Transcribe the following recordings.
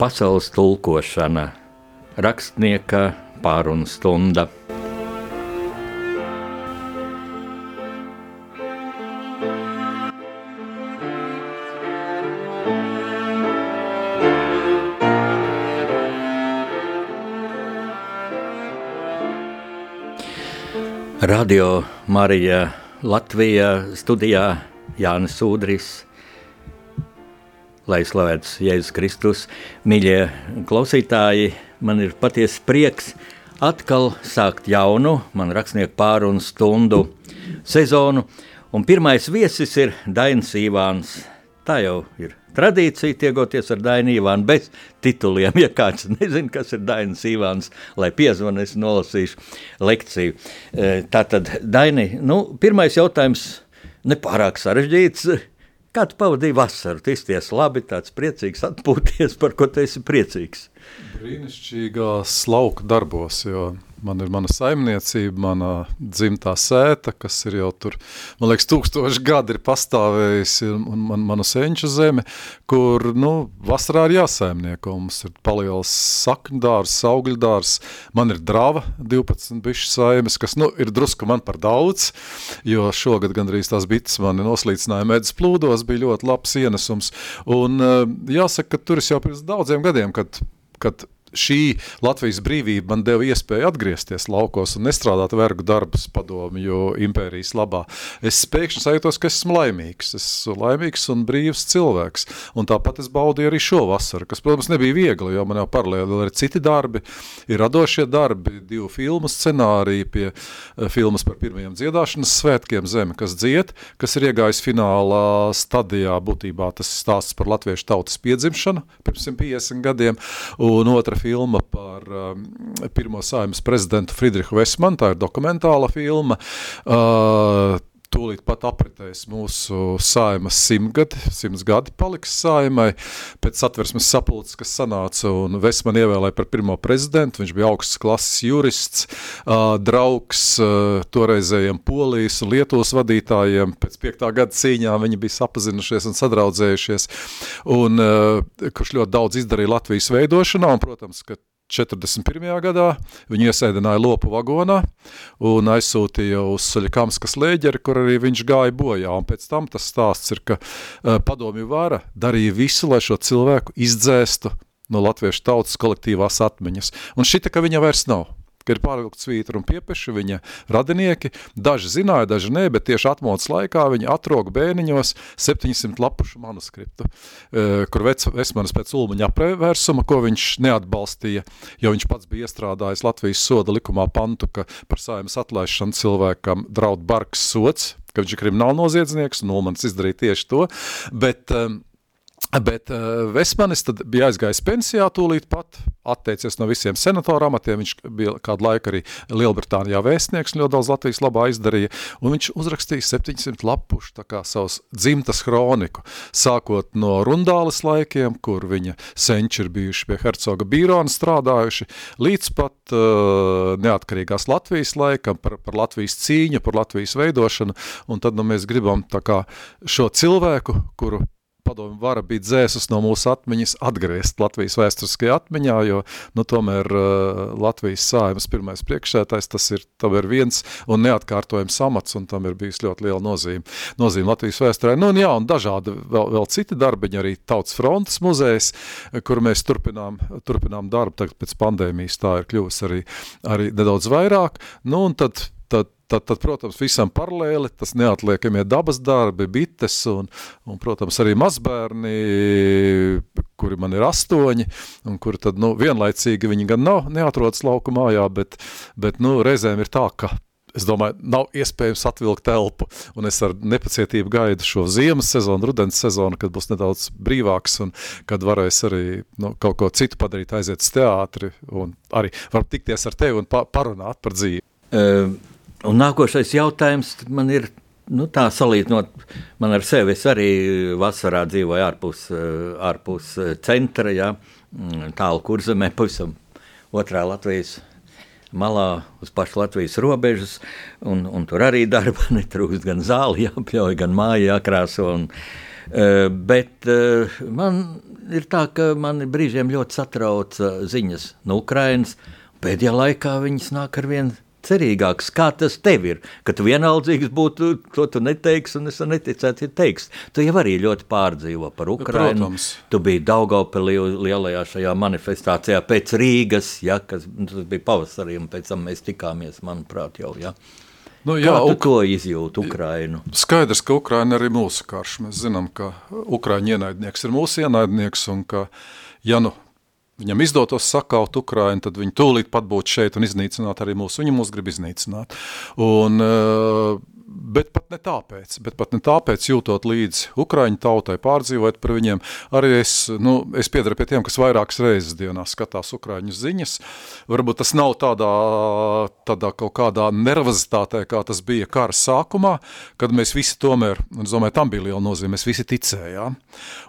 pasaules tulkošana, rakstnieka pārunu stunda. Radio Marija Latvijā studijā Jānis Udris. Lai slavēts Jēzus Kristus, mīļie klausītāji, man ir patiesi prieks atkal sākt jaunu man rakstnieku pārunu stundu sezonu. Un pirmais viesis ir Dainis Ivāns. Tā jau ir tradīcija tiekoties ar Dainu Ivānu bez tituliem. Ja kāds nezina, kas ir Dainis Ivāns, lai piezvanītu, es nolasīšu lekciju. E, tātad, Daini, nu, pirmais jautājums nepārāk sarežģīts. Kā tu pavadīji vasaru? Tu izties labi, tāds priecīgs, atpūties, par ko tu esi priecīgs? Brīnišķīgās lauka darbos, jo man ir mana saimniecība, mana dzimtā sēta, kas ir jau tur, man liekas, tūkstoši gadi ir pastāvējusi, un man, mana senču zeme, kur, nu, vasarā ir jāsaimnieko, mums ir palielas sakņdārs, augļdārs, man ir drava, 12 bišu saimes, kas, nu, ir drusku man par daudz, jo šogad gandrīz tās bites mani noslīcināja medus plūdos, bija ļoti labs ienesums, un jāsaka, ka tur es jau pirms daudziem gadiem, kad kad šī Latvijas brīvība man deva iespēju atgriezties laukos un nestrādāt vergu darbus padomju impērijas labā. Es pēkšņi sajūtos, ka esmu laimīgs. Es esmu laimīgs un brīvs cilvēks. Un tāpat es baudīju arī šo vasaru, kas, protams, nebija viegli, jo man jau paralēli ir citi darbi, ir radošie darbi, divu filmu scenāriji pie uh, filmas par pirmajiem dziedāšanas svētkiem Zeme, kas dzied, kas ir iegājis finālā stadijā, būtībā tas stāsts par latviešu tautas piedzimšanu pirms 150 gadiem, un otra filma par um, pirmo saimas prezidentu Friedrihu Vesmanu, tā ir dokumentāla filma. Uh, tūlīt pat apritēs mūsu saimas simtgadi, simts gadi paliks saimai, pēc satversmes sapulces, kas sanāca un Vesman ievēlēja par pirmo prezidentu, viņš bija augsts klases jurists, draugs toreizējiem Polijas un Lietuvas vadītājiem, pēc piektā gada cīņām viņi bija sapazinušies un sadraudzējušies, un kurš ļoti daudz izdarīja Latvijas veidošanā, un, protams, ka 41. gadā viņu iesēdināja lopu vagonā un aizsūtīja uz Soļakamskas lēģeri, kur arī viņš gāja bojā. Un pēc tam tas stāsts ir, ka uh, padomju vara darīja visu, lai šo cilvēku izdzēstu no latviešu tautas kolektīvās atmiņas. Un šita, ka viņa vairs nav ka ir pārvilkts svītra un piepeši viņa radinieki. Daži zināja, daži nē, bet tieši atmodas laikā viņi atroga bēniņos 700 lapušu manuskriptu, e, kur Vesmanis pēc Ulmaņa apvērsuma, ko viņš neatbalstīja, jo viņš pats bija iestrādājis Latvijas soda likumā pantu, ka par saimas atlaišanu cilvēkam draud bargs sots, ka viņš ir krimināla noziedznieks, un Ulmans izdarīja tieši to, bet um, Bet uh, Vesmanis tad bija aizgājis pensijā tūlīt pat, atteicies no visiem senatoru amatiem, viņš bija kādu laiku arī Lielbritānijā vēstnieks, ļoti daudz Latvijas labā izdarīja, un viņš uzrakstīja 700 lapušu, savus dzimtas hroniku, sākot no Rundāles laikiem, kur viņa senči ir bijuši pie hercoga Bīrona strādājuši, līdz pat uh, neatkarīgās Latvijas laikam, par, par Latvijas cīņu, par Latvijas veidošanu, un tad nu, mēs gribam kā šo cilvēku, kuru padomu vara bija dzēsus no mūsu atmiņas atgriezt Latvijas vēsturiskajā atmiņā, jo, nu, tomēr uh, Latvijas sājumas pirmais priekšsētājs, tas ir, tam ir viens un neatkārtojams amats, un tam ir bijis ļoti liela nozīme, nozīme Latvijas vēsturē. Nu, un jā, un dažādi vēl, vēl citi darbiņi, arī Tautas frontes muzejs, kur mēs turpinām, turpinām darbu, tagad pēc pandēmijas tā ir kļuvusi arī, arī nedaudz vairāk, nu, un tad, tad Tad, protams, visam paralēli tas neatliekamie dabas darbi, bites un, un protams, arī mazbērni, kuri man ir astoņi, un kuri tad, nu, vienlaicīgi viņi gan nav, neatrodas lauku mājā, bet, bet nu, reizēm ir tā, ka es domāju, nav iespējams atvilkt telpu, un es ar nepacietību gaidu šo ziemas sezonu, rudens sezonu, kad būs nedaudz brīvāks, un kad varēs arī nu, kaut ko citu padarīt, aiziet uz teātri, un arī var tikties ar tevi un pa parunāt par dzīvi. Uh Un nākošais jautājums man ir nu, tā salīdzinot, man ar sevi es arī vasarā dzīvoju ārpus, eh, ārpus eh, centra, ja, mm, tālu kurzemē, pavisam otrā Latvijas malā uz pašu Latvijas robežas, un, un tur arī darba netrūkst, gan zāli jāpļauj, gan māja jākrāso, un, Bet man ir tā, ka man brīžiem ļoti satrauc ziņas no Ukrainas. Pēdējā laikā viņas nāk ar vienu cerīgāks, kā tas tev ir. Ka tu vienaldzīgs būtu, to tu neteiksi, un es neticētu, ja teiks. Tu jau arī ļoti pārdzīvo par Ukrajinu. Protams. Tu biji Daugavpilī lielajā šajā manifestācijā pēc Rīgas, ja, kas tas bija pavasarī, un pēc tam mēs tikāmies, manuprāt, jau. Ja. Nu, jā, Kā tu to izjūti Ukrainu? Skaidrs, ka Ukraina ir mūsu karš. Mēs zinām, ka Ukraiņu ienaidnieks ir mūsu ienaidnieks, un ka, ja nu viņam izdotos sakaut Ukrainu, tad viņi tūlīt pat būtu šeit un iznīcināt arī mūs. Viņi mūs grib iznīcināt. Un, eh, bet pat ne tāpēc, bet pat ne tāpēc jūtot līdzi Ukraiņu tautai, pārdzīvot par viņiem, arī es, nu, es piedaru pie tiem, kas vairākas reizes dienā skatās Ukraiņu ziņas. Varbūt tas nav tādā, tādā kaut kādā nervozitātē, kā tas bija kara sākumā, kad mēs visi tomēr, un es domāju, tam bija liela nozīme, mēs visi ticējām,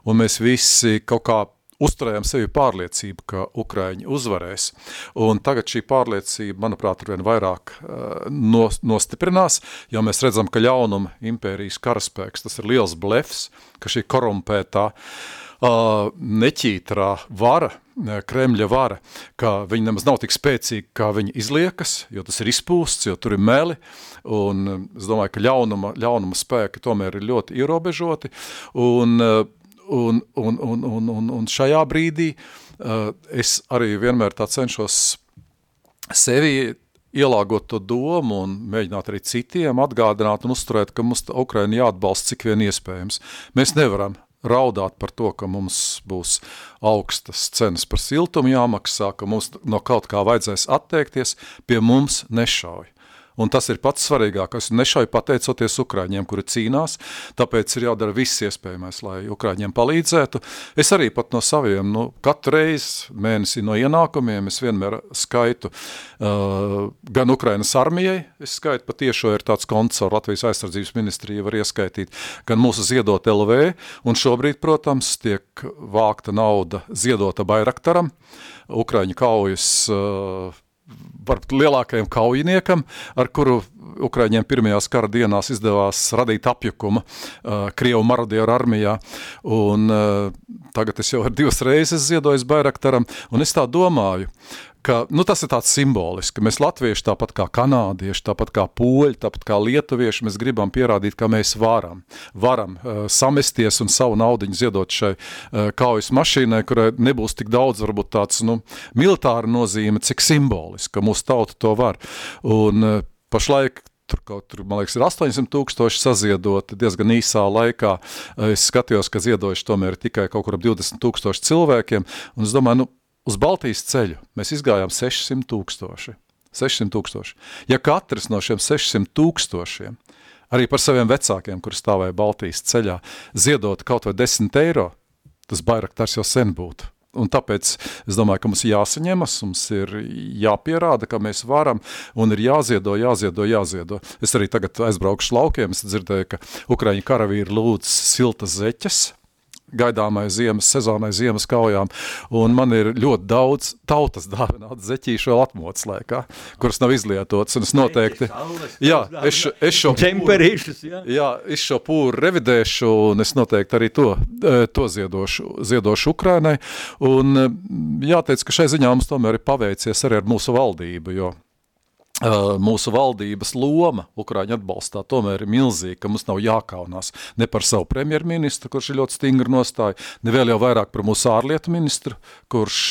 un mēs visi kaut kā uzturējām sevi pārliecību, ka Ukraiņi uzvarēs. Un tagad šī pārliecība, manuprāt, ar vien vairāk uh, nostiprinās, jo mēs redzam, ka ļaunuma impērijas karaspēks, tas ir liels blefs, ka šī korumpētā uh, neķītrā vara, Kremļa vara, ka viņi nemaz nav tik spēcīgi, kā viņi izliekas, jo tas ir izpūsts, jo tur ir meli, un es domāju, ka ļaunuma, ļaunuma spēki tomēr ir ļoti ierobežoti, un uh, Un, un, un, un, un, un šajā brīdī uh, es arī vienmēr tā cenšos sevi ielāgot to domu un mēģināt arī citiem atgādināt un uzturēt, ka mums Ukraina jāatbalsta cik vien iespējams. Mēs nevaram raudāt par to, ka mums būs augstas cenas par siltumu jāmaksā, ka mums no kaut kā vajadzēs atteikties, pie mums nešauj. Un tas ir pats svarīgākais. Nešai pateicoties Ukrāņiem, kuri cīnās, tāpēc ir jādara viss iespējamais, lai Ukrāņiem palīdzētu. Es arī pat no saviem, nu, katru reizi mēnesī no ienākumiem es vienmēr skaitu uh, gan Ukrainas armijai, es skaitu patiešo ir tāds konts ar Latvijas aizsardzības ministriju var ieskaitīt, gan mūsu ziedot LV, un šobrīd, protams, tiek vākta nauda ziedota Bairaktaram, Ukraiņu kaujas uh, varbūt lielākajam kaujiniekam, ar kuru Ukraiņiem pirmajās kara dienās izdevās radīt apjukumu uh, Krievu marodieru armijā. Un, uh, tagad es jau ar divas reizes ziedoju Bairaktaram, un es tā domāju, ka nu, tas ir tāds simbolisks, ka mēs latvieši, tāpat kā kanādieši, tāpat kā poļi, tāpat kā lietuvieši, mēs gribam pierādīt, ka mēs varam, varam uh, samesties un savu naudiņu ziedot šai uh, kaujas mašīnai, kurai nebūs tik daudz, varbūt tāds, nu, militāra nozīme, cik simboliski, ka mūsu tauta to var. Un uh, pašlaik tur kaut tur, man liekas, ir 800 tūkstoši saziedoti diezgan īsā laikā. Es skatījos, ka ziedojuši tomēr tikai kaut kur ap 20 tūkstoši cilvēkiem, un es domāju, nu, uz Baltijas ceļu mēs izgājām 600 tūkstoši. 600 tūkstoši. Ja katrs no šiem 600 tūkstošiem arī par saviem vecākiem, kuri stāvēja Baltijas ceļā, ziedot kaut vai 10 eiro, tas Bairaktars jau sen būtu. Un tāpēc es domāju, ka mums jāsaņemas, mums ir jāpierāda, ka mēs varam, un ir jāziedo, jāziedo, jāziedo. Es arī tagad aizbraukšu laukiem, es dzirdēju, ka Ukraiņu karavīri lūdz siltas zeķes, gaidāmai ziemas sezonai, ziemas kaujām. Un man ir ļoti daudz tautas dāvināts zeķīšu vēl atmodas laikā, kuras nav izlietotas. Un es noteikti, jā, es, es šo pūru, jā. jā, es šo pūru revidēšu un es noteikti arī to, e, to ziedošu, ziedošu Ukrainai. Un e, jāteic, ka šai ziņā mums tomēr ir paveicies arī ar mūsu valdību, jo mūsu valdības loma Ukraiņu atbalstā tomēr ir milzīga, ka mums nav jākaunās ne par savu premjerministru, kurš ir ļoti stingri nostāja, ne vēl jau vairāk par mūsu ārlietu ministru, kurš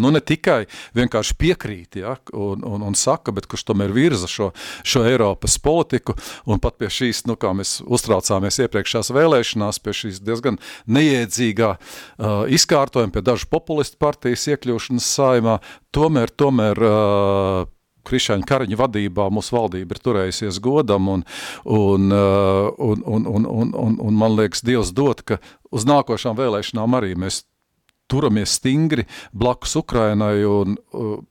nu, ne tikai vienkārši piekrīt ja, un, un, un saka, bet kurš tomēr virza šo, šo Eiropas politiku. Un pat pie šīs, nu, kā mēs uztraucāmies iepriekšās vēlēšanās, pie šīs diezgan neiedzīgā uh, izkārtojuma, pie dažu populistu partijas iekļūšanas saimā, tomēr, tomēr uh, Krišāņa Kariņa vadībā mūsu valdība ir turējusies godam, un, un, un, un, un, un, un, un man liekas, Dievs dod, ka uz nākošām vēlēšanām arī mēs turamies stingri blakus Ukrainai, un,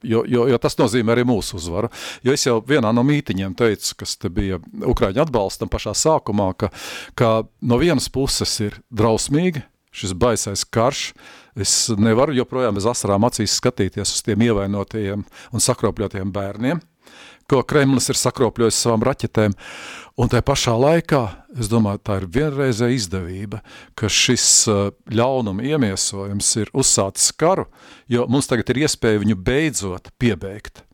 jo, jo, jo tas nozīmē arī mūsu uzvaru. Jo es jau vienā no mītiņiem teicu, kas te bija Ukraiņu atbalstam pašā sākumā, ka, ka no vienas puses ir drausmīgi šis baisais karš, uh, Es nevaru joprojām bez asarām acīs skatīties uz tiem ievainotajiem un sakropļotiem bērniem. ko Kremlis ir sakropļojis savām raķetēm. Un tajā pašā laikā, es domāju, tā ir vienreizēja izdevība, ka šis uh, ļaunuma iemiesojums ir uzsācis karu, jo mums tagad ir iespēja viņu beidzot piebeigt.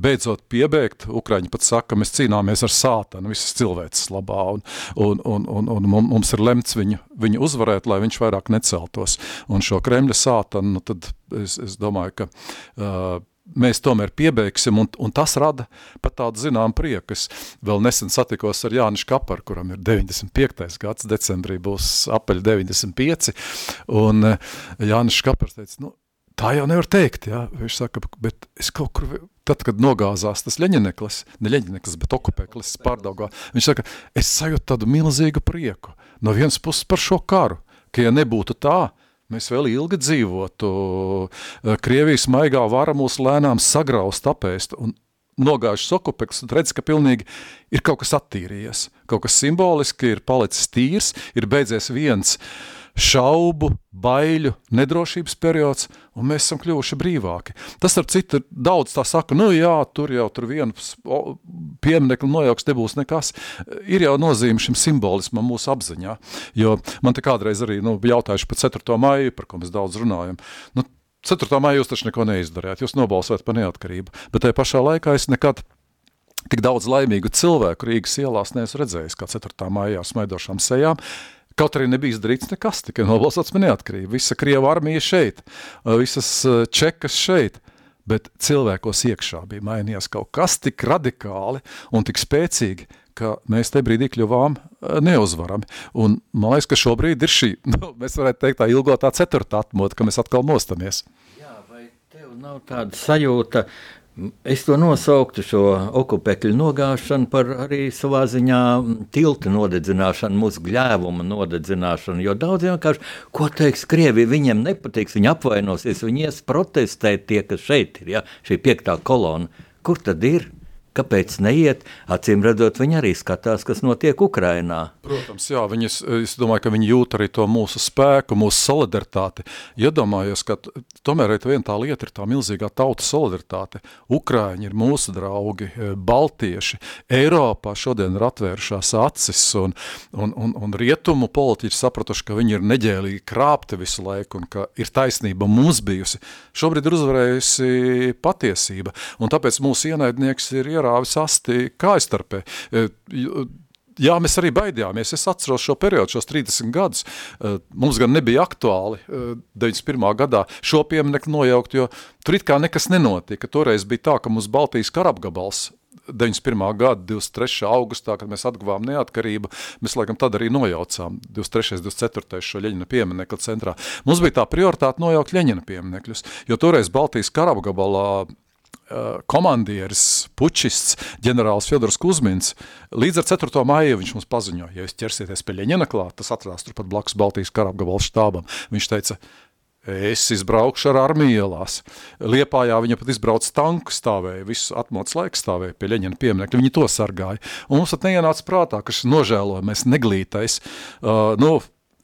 Beidzot piebeigt, Ukraiņi pat saka, mēs cīnāmies ar sātanu visas cilvēces labā, un, un, un, un, un mums ir lemts viņu, viņu uzvarēt, lai viņš vairāk neceltos. Un šo Kremļa sātanu, nu, tad es, es domāju, ka uh, mēs tomēr piebeigsim, un, un tas rada pat tādu zinām prieku. Es vēl nesen satikos ar Jānis Kaparu, kuram ir 95. gads, decembrī būs apaļ 95, un Jānis Kapars teica, nu, tā jau nevar teikt, jā. Viņš saka, bet es kaut kur, tad, kad nogāzās tas leņineklis, ne leņineklis, bet okupēklis pārdaugā, viņš saka, es sajūtu tādu milzīgu prieku no vienas puses par šo karu, ka ja nebūtu tā, Mēs vēl ilgi dzīvotu, eh, Krievijas maigā vara mūs lēnām sagraust, apēst, un nogājušas okupeks, un redz, ka pilnīgi ir kaut kas attīrījies. Kaut kas simboliski ir palicis tīrs, ir beidzies viens uh, šaubu, baiļu, nedrošības periods, un mēs esam kļuvuši brīvāki. Tas, ar citu, daudz tā saka, nu jā, tur jau tur viens pieminekli nojauks nebūs nekas. Ir jau nozīme šim simbolismam mūsu apziņā, jo man te kādreiz arī nu, jautājuši par 4. maiju, par ko mēs daudz runājam. Nu, 4. maiju jūs taču neko neizdarījāt, jūs nobalsojat par neatkarību, bet tajā pašā laikā es nekad tik daudz laimīgu cilvēku Rīgas ielās neesmu redzējis, kā 4. maijā smaidošām sejām, Kaut arī nebija izdarīts nekas, tikai nobalsots par neatkarību. Visa Krieva armija šeit, visas čekas šeit. Bet cilvēkos iekšā bija mainījies kaut kas tik radikāli un tik spēcīgi, ka mēs te brīdī kļuvām neuzvarami. Un man liekas, ka šobrīd ir šī, nu, mēs varētu teikt, tā ilgotā ceturtā atmoda, ka mēs atkal mostamies. Jā, vai tev nav tāda sajūta, Es to nosauktu, šo okupēkļu nogāšanu, par arī savā ziņā tilta nodedzināšanu, mūsu gļēvuma nodedzināšanu. Jo daudziem vienkārši, ko teiks Krievija, viņiem nepatiks, viņi apvainosies, viņi ies protestēt tie, kas šeit ir, ja, šī piektā kolona. Kur tad ir? Kāpēc neiet? Acīm redzot, viņi arī skatās, kas notiek Ukrajinā. Protams, jā, viņi, es domāju, ka viņi jūt arī to mūsu spēku, mūsu solidaritāti. Iedomājos, ka tomēr viena tā lieta ir tā milzīgā tauta solidaritāte. Ukraiņi ir mūsu draugi, e, baltieši. Eiropā šodien ir atvēršās acis, un, un, un, un rietumu politiķi sapratuši, ka viņi ir neģēlīgi krāpti visu laiku, un ka ir taisnība mums bijusi. Šobrīd ir uzvarējusi patiesība, un tāpēc mūsu ienaidnieks ir ierāvis asti kājstarpē. E, jā, mēs arī baidījāmies. Es atceros šo periodu, šos 30 gadus. E, mums gan nebija aktuāli 91. E, gadā šo pieminekli nojaukt, jo tur it kā nekas nenotika. Toreiz bija tā, ka mums Baltijas karapgabals 91. gada 23. augustā, kad mēs atguvām neatkarību, mēs laikam tad arī nojaucām 23. 24. šo Ļeņina pieminekļa centrā. Mums bija tā prioritāte nojaukt Ļeņina pieminekļus, jo toreiz Baltijas karapgabalā komandieris, pučists, ģenerālis Fjodors Kuzmins, līdz ar 4. māju viņš mums paziņoja, ja jūs ķersieties pie Ļeņina klāt, tas atradās turpat blakus Baltijas karapgabalu štābam. Viņš teica, es izbraukšu ar armiju ielās. Liepājā viņa pat izbrauc tanku stāvēja, visu atmodas laiku stāvēja pie Ļeņina pieminekļa, viņi to sargāja. Un mums pat neienāca prātā, ka šis nožēlojamais neglītais, uh, nu,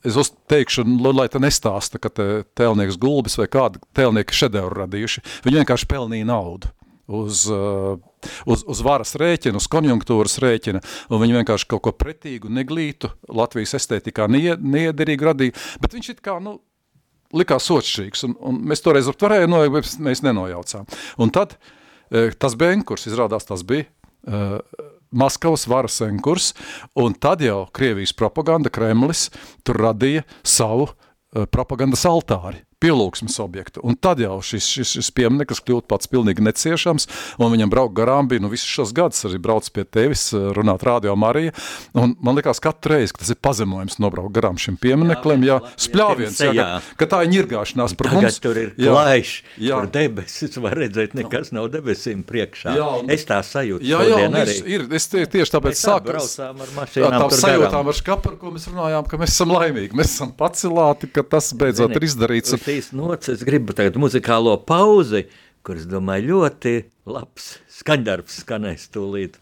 es teikšu, lai te nestāsta, ka te tēlnieks gulbis vai kāda tēlnieka šedevru radījuši. Viņi vienkārši pelnīja naudu uz, uh, uz, uz varas rēķina, uz konjunktūras rēķina, un viņi vienkārši kaut ko pretīgu, neglītu, Latvijas estētikā nie, niederīgi radīja, bet viņš it kā, nu, likās sočšīgs, un, un mēs toreiz varējām nojaukt, bet mēs nenojaucām. Un tad uh, tas benkurs, izrādās tas bija, uh, Maskavas varas enkurs, un tad jau Krievijas propaganda, Kremlis, tur radīja savu uh, propagandas altāri pielūgsmes objektu. Un tad jau šis, šis, šis piemineklis kļūst pats pilnīgi neciešams, un viņam braukt garām bija, nu visus šos gadus arī brauc pie tevis, eh, runāt rādio Marija, un man likās katru reizi, ka tas ir pazemojums nobraukt garām šim piemineklim, jā, spļāviens, jā, jā, ka, ka tā ir ņirgāšanās par Tagad mums. tur ir klaiš, tur debesis, var redzēt, nekas nav debesīm priekšā. Jā, un, es tā sajūtu jā, jā, arī. ir, es tie, tieši tāpēc sāku. Braucām ar mašīnām tā, tā sajūtām ar škaparu, ko mēs runājām, ka mēs esam laimīgi, mēs esam pacilāti, ka tas beidzot Zini, ir izdarīts. Un, šīs nots, es gribu tagad muzikālo pauzi, kuras, domāju, ļoti labs skaņdarbs skanēs tūlīt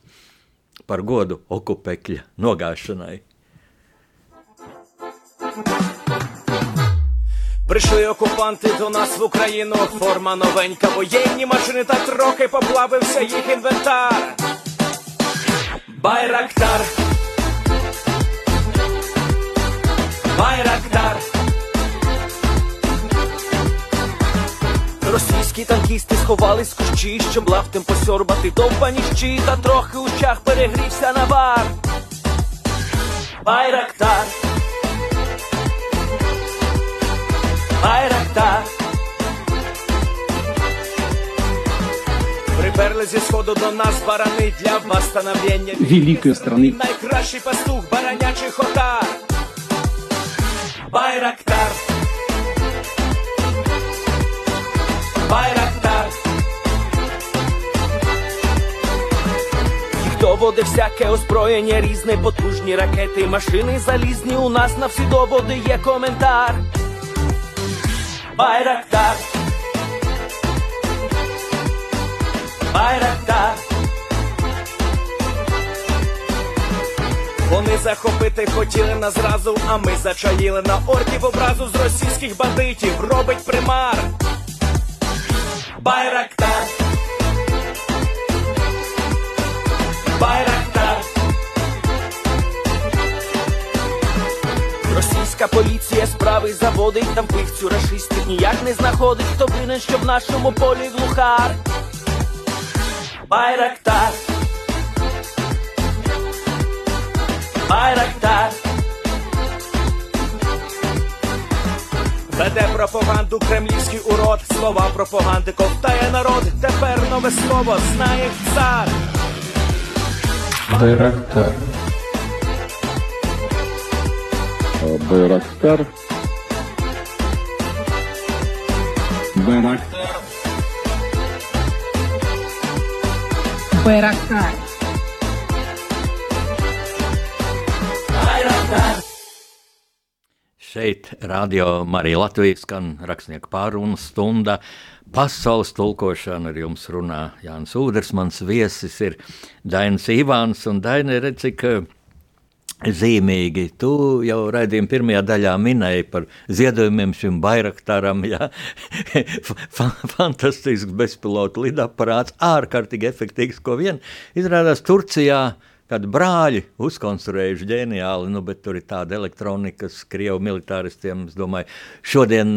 par godu okupekļa nogāšanai. Прийшли окупанти до нас в Україну, форма новенька, воєнні машини та трохи поплавився їх інвентар. Байрактар. Байрактар. Російські танкісти сховались з кущі, щоб лаптем посьорбати довбані щі, та трохи у чах перегрівся навар. Байрактар. Байрактар. Приперли зі сходу до нас барани для восстановлення великой страны. Найкращий пастух баранячий хотар. Байрактар. Байрактар. Їх доводи всяке озброєння різне, потужні ракети, машини залізні. У нас на всі доводи є коментар. Байрактар. Байрактар. Вони захопити хотіли нас зразу, а ми зачаїли на орків образу з російських бандитів. Робить примар. Байрактар. Байрактар. Російська поліція справи заводить, там пихцю рашистів ніяк не знаходить, хто винен, що в нашому полі глухар. Байрактар. Байрактар. Веде пропаганду кремлівський урод, слова пропаганди ковтає народ. Тепер нове слово знає цар. Байрактар. Байрактар. Байрактар. Байрактар. Байрактар. Šeit radio Marija Latvijas skan rakstnieku pārunu stunda. Pasaules tulkošana ar jums runā Jānis Udrs, mans viesis ir Dainis Ivāns un Daini, redz, cik eh, zīmīgi. Tu jau raidījuma pirmajā daļā minēji par ziedojumiem šim Bairaktaram, jā. Fa- Fantastisks bezpilota lidaparāts, ārkārtīgi efektīvs, ko vien izrādās Turcijā. Kad brāļi uzkonstruējuši ģeniāli, nu, bet tur ir tāda elektronika, kas krievu militāristiem, es domāju, šodien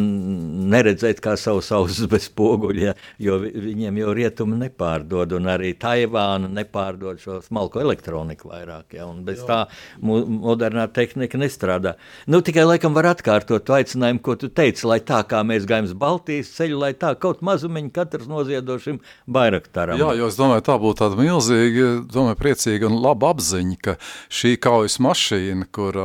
neredzēt kā savus ausis bez spoguļa, jo vi- viņiem jau rietumi nepārdod, un arī Taivāna nepārdod šo smalko elektroniku vairāk, ja, un bez tā mu, modernā tehnika nestrādā. Nu, tikai laikam var atkārtot to aicinājumu, ko tu teici, lai tā kā mēs gājam uz Baltijas ceļu, lai tā kaut mazumiņu katrs noziedošim Bairaktaram. Jā, jo es domāju, tā būtu tāda milzīga, domāju, priecīga un laba apziņa, ka šī kaujas mašīna, kur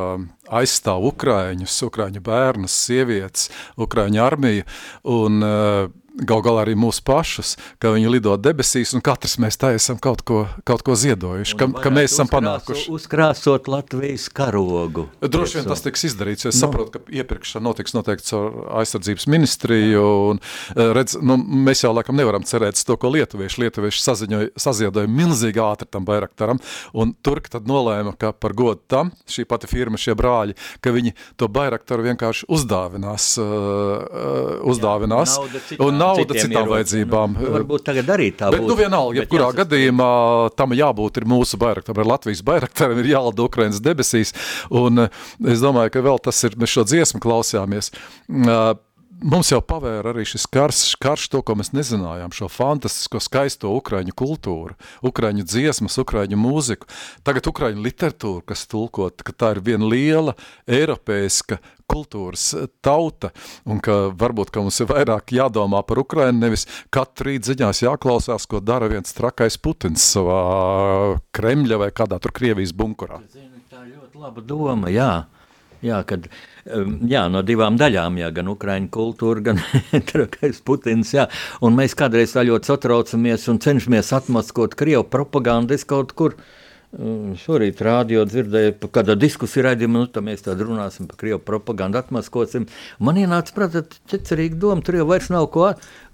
aizstāv Ukraiņus, Ukraiņu bērnus, sievietes, Ukraiņu armiju un uh, gal galā arī mūsu pašus, ka viņi lido debesīs un katrs mēs tā esam kaut ko, kaut ko ziedojuši, ka, ka mēs esam panākuši. Uzkrāsot Latvijas karogu. Droši vien tas tiks izdarīts, jo es saprotu, ka iepirkšana notiks noteikti caur aizsardzības ministriju, un eh, redz, nu, mēs jau laikam nevaram cerēt to, ko lietuvieši, lietuvieši saziņoja, saziedoja milzīgi ātri tam Bairaktaram, un turki tad nolēma, ka par godu tam šī pati firma, šie brāļi, ka viņi to Bairaktaru vienkārši uzdāvinās, uh, uzdāvinās, citām- un nauda citām vajadzībām. Nu, varbūt tagad arī tā Bet, būs. nu, vienalga, jebkurā jāsaka, gadījumā tam jābūt ir mūsu Bairaktaram, ar Latvijas Bairaktaram ir jālda Ukrainas debesīs, un eh, es domāju, ka vēl tas ir, mēs šo dziesmu klausījāmies. Uh, Mums jau pavēra arī šis karš, karš to, ko mēs nezinājām, šo fantastisko, skaisto ukraiņu kultūru, ukraiņu dziesmas, ukraiņu mūziku. Tagad ukraiņu literatūra, kas tulkot, ka tā ir viena liela eiropeiska kultūras tauta, un ka varbūt, ka mums ir vairāk jādomā par Ukrainu, nevis katru rīt ziņās jāklausās, ko dara viens trakais Putins savā Kremļa vai kādā tur Krievijas bunkurā. Tā ir ļoti laba doma. Jā. Jā, kad, um, jā, no divām daļām, jā, gan ukrāņu kultūra, gan trakais Putins. Jā. Un mēs kādreiz tā ļoti satraucamies un cenšamies atmaskot Krievu propagandu. Kaut kur šorīt rādio dzirdēju, pa kādā diskusija raidījumā, nu, tad mēs tad runāsim par Krievu propagandu, atmaskosim. Man ienāca prātā ķecerīga doma, tur jau vairs nav ko,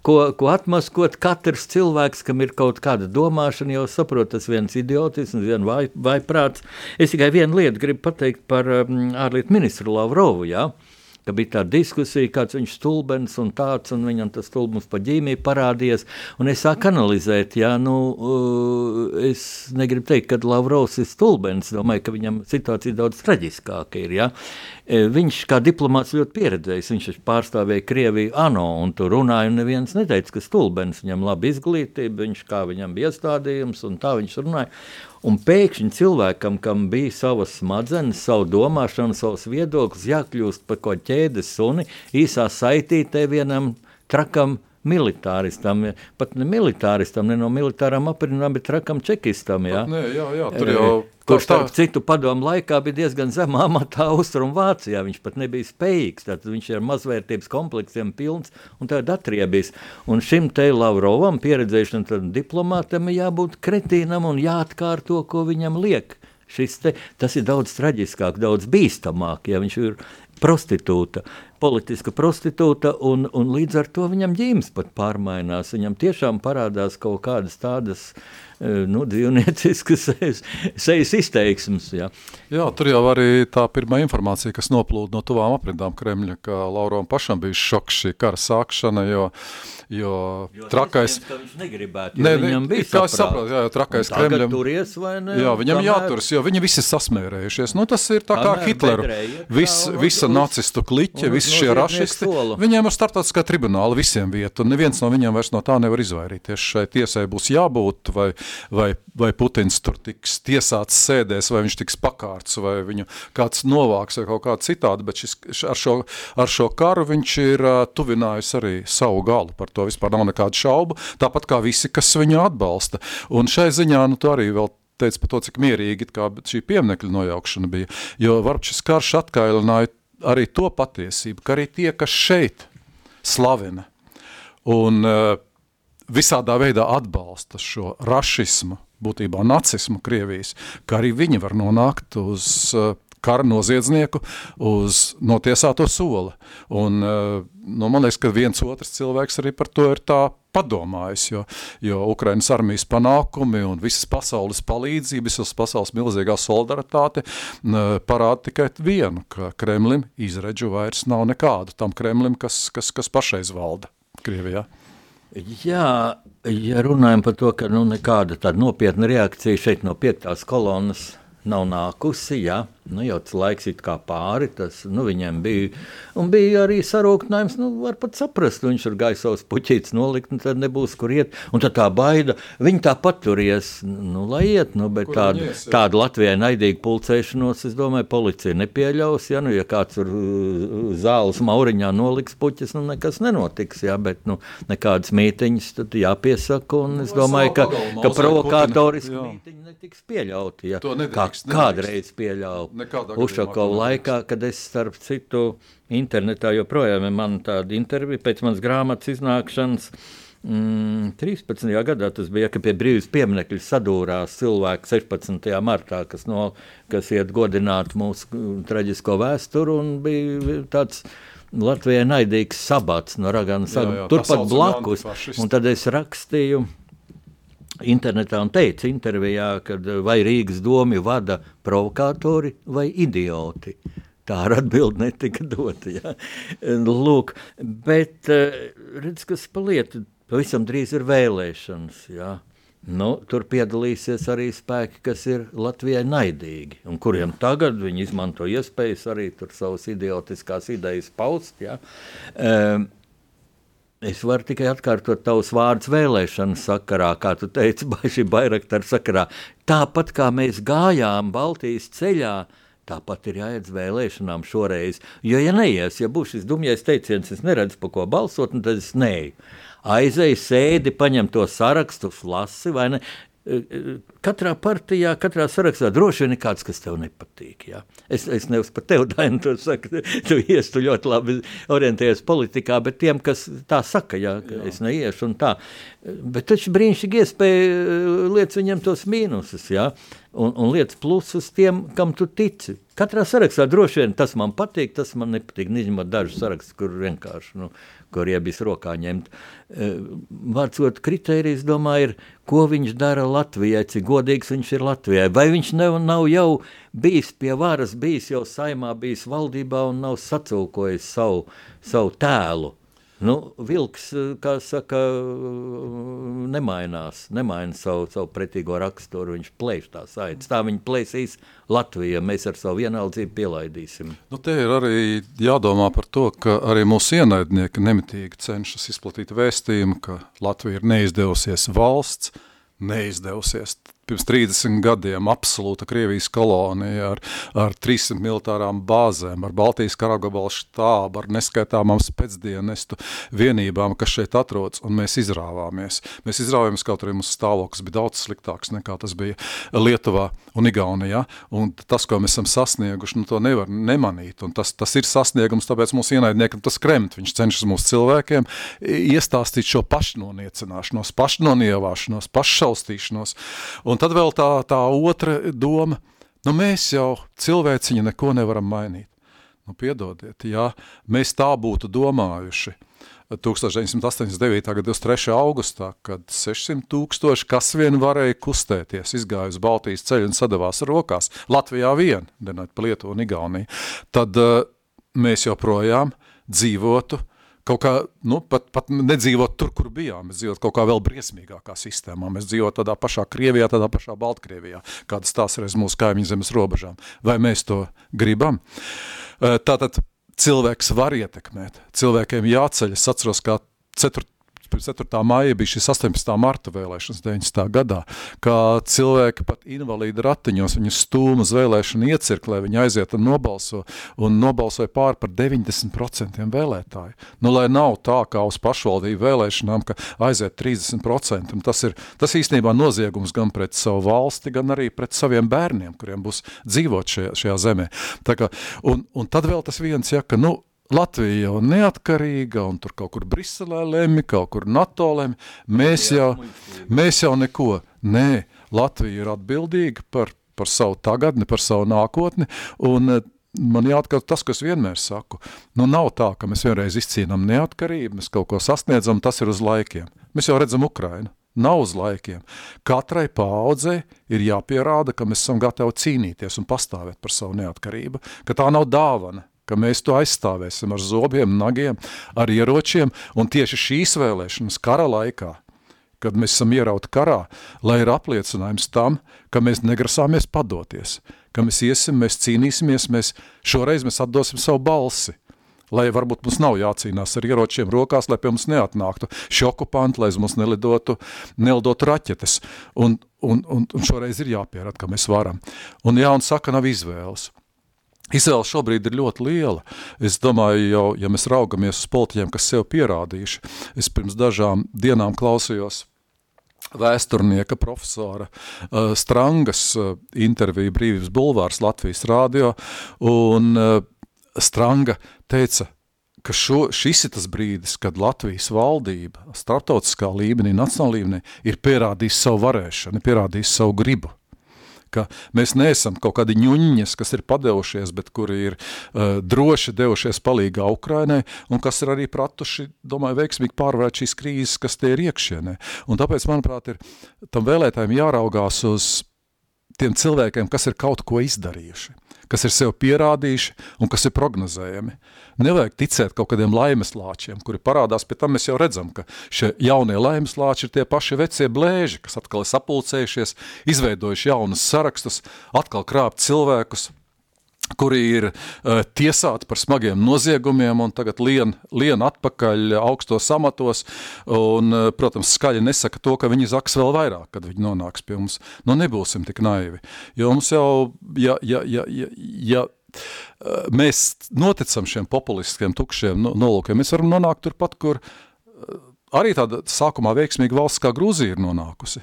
ko, ko atmaskot. Katrs cilvēks, kam ir kaut kāda domāšana, jau saprot, tas viens idiotisms, viens vai, vaiprāts. Es tikai vienu lietu gribu pateikt par um, ārlietu ministru Lavrovu. Jā? Ka bija tā diskusija, kāds viņš stulbens un tāds, un viņam tas stulbums pa ģīmiju parādījies, un es sāku analizēt, jā, nu, uh, es negribu teikt, ka Lavrovs ir stulbens, domāju, ka viņam situācija daudz traģiskāka ir, jā. E, viņš kā diplomāts ļoti pieredzējis, viņš pārstāvēja Krieviju ANO, un tur runāja, un neviens neteica, ka stulbens, viņam laba izglītība, viņš kā viņam bija iestādījums, un tā viņš runāja. Un pēkšņi cilvēkam, kam bija savas smadzenes, savu domāšanu, savs viedoklis, jākļūst par ko ķēdes suni, īsā saitītē vienam trakam militāristam, pat ne militāristam, ne no militārām aprindām, bet trakam čekistam. Jā, nē, jā, jā tur jau. Kurš starp citu padomu laikā bija diezgan zemā amatā Austrumvācijā. Viņš pat nebija spējīgs. Tad viņš ir mazvērtības kompleksiem pilns un tādā atriebis. Un šim te Lavrovam, pieredzējušam diplomātam, jābūt kretīnam un jāatkārto, ko viņam liek. Šis te, tas ir daudz traģiskāk, daudz bīstamāk, ja viņš ir prostitūta, politiska prostitūta, un, un līdz ar to viņam ģīmes pat pārmainās. Viņam tiešām parādās kaut kādas tādas uh, nu, dzīvnieciskas sejas, sejas izteiksmes. Jā. jā, tur jau arī tā pirmā informācija, kas noplūda no tuvām aprindām Kremļa, ka Lauram pašam bija šoks šī kara sākšana, jo, jo, jo trakais... Viņš negribētu, ne, viņam bija kā saprāt, jā, jo trakais Kremļam... turies vai ne? Jā, viņam kamēr... jāturas, jo viņi visi sasmērējušies. Nu, tas ir tā kā Hitleru. Vis, visa uz, nacistu kliķe, visi šie rašisti, sola. viņiem ir startautiskā tribunāla visiem vieta, un neviens no viņiem vairs no tā nevar izvairīties. Šai tiesai būs jābūt, vai vai, vai Putins tur tiks tiesāts sēdēs, vai viņš tiks pakārts, vai viņu kāds novāks vai kaut kā citādi, bet šis, ar, šo, ar šo karu viņš ir uh, tuvinājis arī savu galu, par to vispār nav nekādu šaubu, tāpat kā visi, kas viņu atbalsta. Un šai ziņā, nu, tu arī vēl teica par to, cik mierīgi šī pieminekļa nojaukšana bija, jo varbūt šis karš atkailināja arī to patiesību, ka arī tie, kas šeit slavina un uh, visādā veidā atbalsta šo rašismu, būtībā nacismu Krievijas, ka arī viņi var nonākt uz uh, kara noziedznieku uz notiesāto soli. Un, uh, nu, man liekas, ka viens otrs cilvēks arī par to ir tā padomājis, jo, jo Ukrainas armijas panākumi un visas pasaules palīdzība, visas pasaules milzīgā solidaritāte parāda tikai vienu, ka Kremlim izredžu vairs nav nekādu tam Kremlim, kas, kas, kas pašreiz valda Krievijā. Jā, ja runājam par to, ka nu, nekāda tāda nopietna reakcija šeit no piektās kolonas nav nākusi, jā, Nu, jau tas laiks ir pāri, tas nu, viņam bija. Un bija arī sarūktinājums, nu, var pat saprast, viņš tur gāja savus puķītes nolikt, un tad nebūs kur iet. Un tad tā baida, viņi tāpat turies, nu, lai iet, nu, bet tādu, tādu Latvijai naidīgu pulcēšanos, es domāju, policija nepieļaus, ja, nu, ja kāds tur uh, zāles mauriņā noliks puķis, nu, nekas nenotiks, jā, bet, nu, nekādas mītiņas tad jāpiesaka, un es domāju, ka, ka provokātoriski mītiņi netiks pieļauti, ja, kā kādreiz pieļauti. Ušakovu laikā, kad es starp citu internetā joprojām man tāda intervija pēc manas grāmatas iznākšanas. Mm, 13. gadā tas bija, ka pie brīvības pieminiekļa sadūrās cilvēki 16. martā, kas, no, kas iet godināt mūsu mm, traģisko vēsturi, un bija tāds Latvijai naidīgs sabats no Ragana. Turpat blakus, un tad es rakstīju internetā un teica intervijā, ka vai Rīgas domi vada provokātori vai idioti. Tā ar atbildi netika dota. Ja. Lūk, bet eh, redz, kas paliet, pavisam drīz ir vēlēšanas. Ja. Nu, tur piedalīsies arī spēki, kas ir Latvijai naidīgi, un kuriem tagad viņi izmanto iespējas arī savas idiotiskās idejas paust. Ja. Um, Es varu tikai atkārtot tavus vārdus vēlēšanu sakarā, kā tu teici, šī bairaktara sakarā. Tāpat kā mēs gājām Baltijas ceļā, tāpat ir jāiet vēlēšanām šoreiz. Jo, ja neies, ja būs šis dumjais teiciens, es neredzu, pa ko balsot, tad es neju. Aizēju, sēdi, paņem to sarakstu, lasi, vai ne? Katrā partijā, katrā sarakstā droši vien ir kāds, kas tev nepatīk. Jā. Es, es nevis par tevi, Dainu, to saku, tu ies, tu ļoti labi orientējies politikā, bet tiem, kas tā saka, jā, jā. es neiešu un tā. Bet taču brīnišķīgi iespēja eh, liec viņiem tos mīnusus, jā, un, un liec plusus tiem, kam tu tici. Katrā sarakstā droši vien tas man patīk, tas man nepatīk, neņemot dažus sarakstus, kur vienkārši, nu, kur iebis rokā ņemt. Eh, vārdsot kritērijs, domāju, ir, ko viņš dara Latvijai, cik godīgs viņš ir Latvijai? Vai viņš nav, nav jau bijis pie varas, bijis jau saimā, bijis valdībā un nav sacūkojis savu, savu tēlu? Nu, vilks, kā saka, nemainās, nemaina savu, savu pretīgo raksturu, viņš plēš tās aitas. Tā viņa plēsīs Latviju, mēs ar savu vienaldzību pielaidīsim. Nu, te ir arī jādomā par to, ka arī mūsu ienaidnieki nemitīgi cenšas izplatīt vēstījumu, ka Latvija ir neizdevusies valsts, neizdevusies pirms 30 gadiem absolūta Krievijas kolonija ar, ar 300 militārām bāzēm, ar Baltijas karagabalu štābu, ar neskaitāmām spēcdienestu vienībām, kas šeit atrodas, un mēs izrāvāmies. Mēs izrāvāmies, kaut arī mūsu stāvoklis bija daudz sliktāks nekā tas bija Lietuvā un Igaunijā, un tas, ko mēs esam sasnieguši, nu to nevar nemanīt, un tas, tas ir sasniegums, tāpēc mūsu ienaidniekam tas kremt, viņš cenšas mūsu cilvēkiem iestāstīt šo pašnoniecināšanos, pašnonievāšanos, paššaustīšanos, un Un tad vēl tā, tā otra doma, nu mēs jau cilvēciņi neko nevaram mainīt. Nu, piedodiet, ja mēs tā būtu domājuši 1989. gada 23. augustā, kad 600 tūkstoši kas vien varēja kustēties, izgāja uz Baltijas ceļu un sadavās rokās, Latvijā vien, denot pa Lietuvu un Igauniju, tad uh, mēs joprojām dzīvotu kaut kā, nu, pat, pat nedzīvot tur, kur bijām, mēs dzīvot kaut kā vēl briesmīgākā sistēmā, mēs dzīvot tādā pašā Krievijā, tādā pašā Baltkrievijā, kādas tās reiz mūsu kaimiņu zemes robežām. Vai mēs to gribam? Tātad cilvēks var ietekmēt, cilvēkiem jāceļas, atceros, kā 4 pirms 4. maija bija šis 18. marta vēlēšanas 90. gadā, kā cilvēki pat invalīdi ratiņos, viņu stūma uz vēlēšanu iecirklē, viņi aiziet un nobalso, un nobalsoja pār par 90% vēlētāju. Nu, lai nav tā kā uz pašvaldību vēlēšanām, ka aiziet 30%, un tas ir, tas īstenībā noziegums gan pret savu valsti, gan arī pret saviem bērniem, kuriem būs dzīvot šajā, šajā zemē. Tā kā, un, un tad vēl tas viens, ja, ka, nu, Latvija jau neatkarīga, un tur kaut kur Briselē lemj, kaut kur NATO lemj. Mēs jau, mēs jau neko. Nē, Latvija ir atbildīga par, par savu tagadni, par savu nākotni, un eh, man jāatkārt tas, kas vienmēr saku. Nu, nav tā, ka mēs vienreiz izcīnām neatkarību, mēs kaut ko sasniedzam, tas ir uz laikiem. Mēs jau redzam Ukrainu. Nav uz laikiem. Katrai paaudzei ir jāpierāda, ka mēs esam gatavi cīnīties un pastāvēt par savu neatkarību, ka tā nav dāvana, ka mēs to aizstāvēsim ar zobiem, nagiem, ar ieročiem, un tieši šīs vēlēšanas kara laikā, kad mēs esam ierauti karā, lai ir apliecinājums tam, ka mēs negrasāmies padoties, ka mēs iesim, mēs cīnīsimies, mēs šoreiz mēs atdosim savu balsi, lai varbūt mums nav jācīnās ar ieročiem rokās, lai pie mums neatnāktu šie okupanti, lai mums nelidotu, nelidotu raķetes, un, un, un, un šoreiz ir jāpierāda, ka mēs varam. Un jā, un saka, nav izvēles. Izvēle šobrīd ir ļoti liela. Es domāju, jau, ja mēs raugamies uz politiķiem, kas sev pierādījuši, es pirms dažām dienām klausījos vēsturnieka profesora uh, Strangas uh, interviju Brīvības bulvārs Latvijas rādio, un uh, Stranga teica, ka šo, šis ir tas brīdis, kad Latvijas valdība starptautiskā līmenī, nacionālā līmenī ir pierādījis savu varēšanu, pierādījis savu gribu ka mēs neesam kaut kādi ņuņņas, kas ir padevušies, bet kuri ir uh, droši devušies palīgā Ukrainai un kas ir arī pratuši, domāju, veiksmīgi pārvarēt šīs krīzes, kas tie ir iekšienē. Un tāpēc, manuprāt, ir tam vēlētājiem jāraugās uz tiem cilvēkiem, kas ir kaut ko izdarījuši kas ir sev pierādījuši un kas ir prognozējami. Nevajag ticēt kaut kādiem laimeslāčiem, kuri parādās, pie tam mēs jau redzam, ka šie jaunie laimeslāči ir tie paši vecie blēži, kas atkal ir sapulcējušies, izveidojuši jaunus sarakstus, atkal krāpt cilvēkus, kuri ir uh, tiesāti par smagiem noziegumiem un tagad lien, lien atpakaļ augstos amatos un, uh, protams, skaļi nesaka to, ka viņi zaks vēl vairāk, kad viņi nonāks pie mums. Nu, nebūsim tik naivi, jo mums jau, ja, ja, ja, ja, ja uh, mēs noticam šiem populistiskiem tukšiem nolūkiem, mēs varam nonākt turpat, kur arī tāda sākumā veiksmīga valsts kā Grūzija ir nonākusi.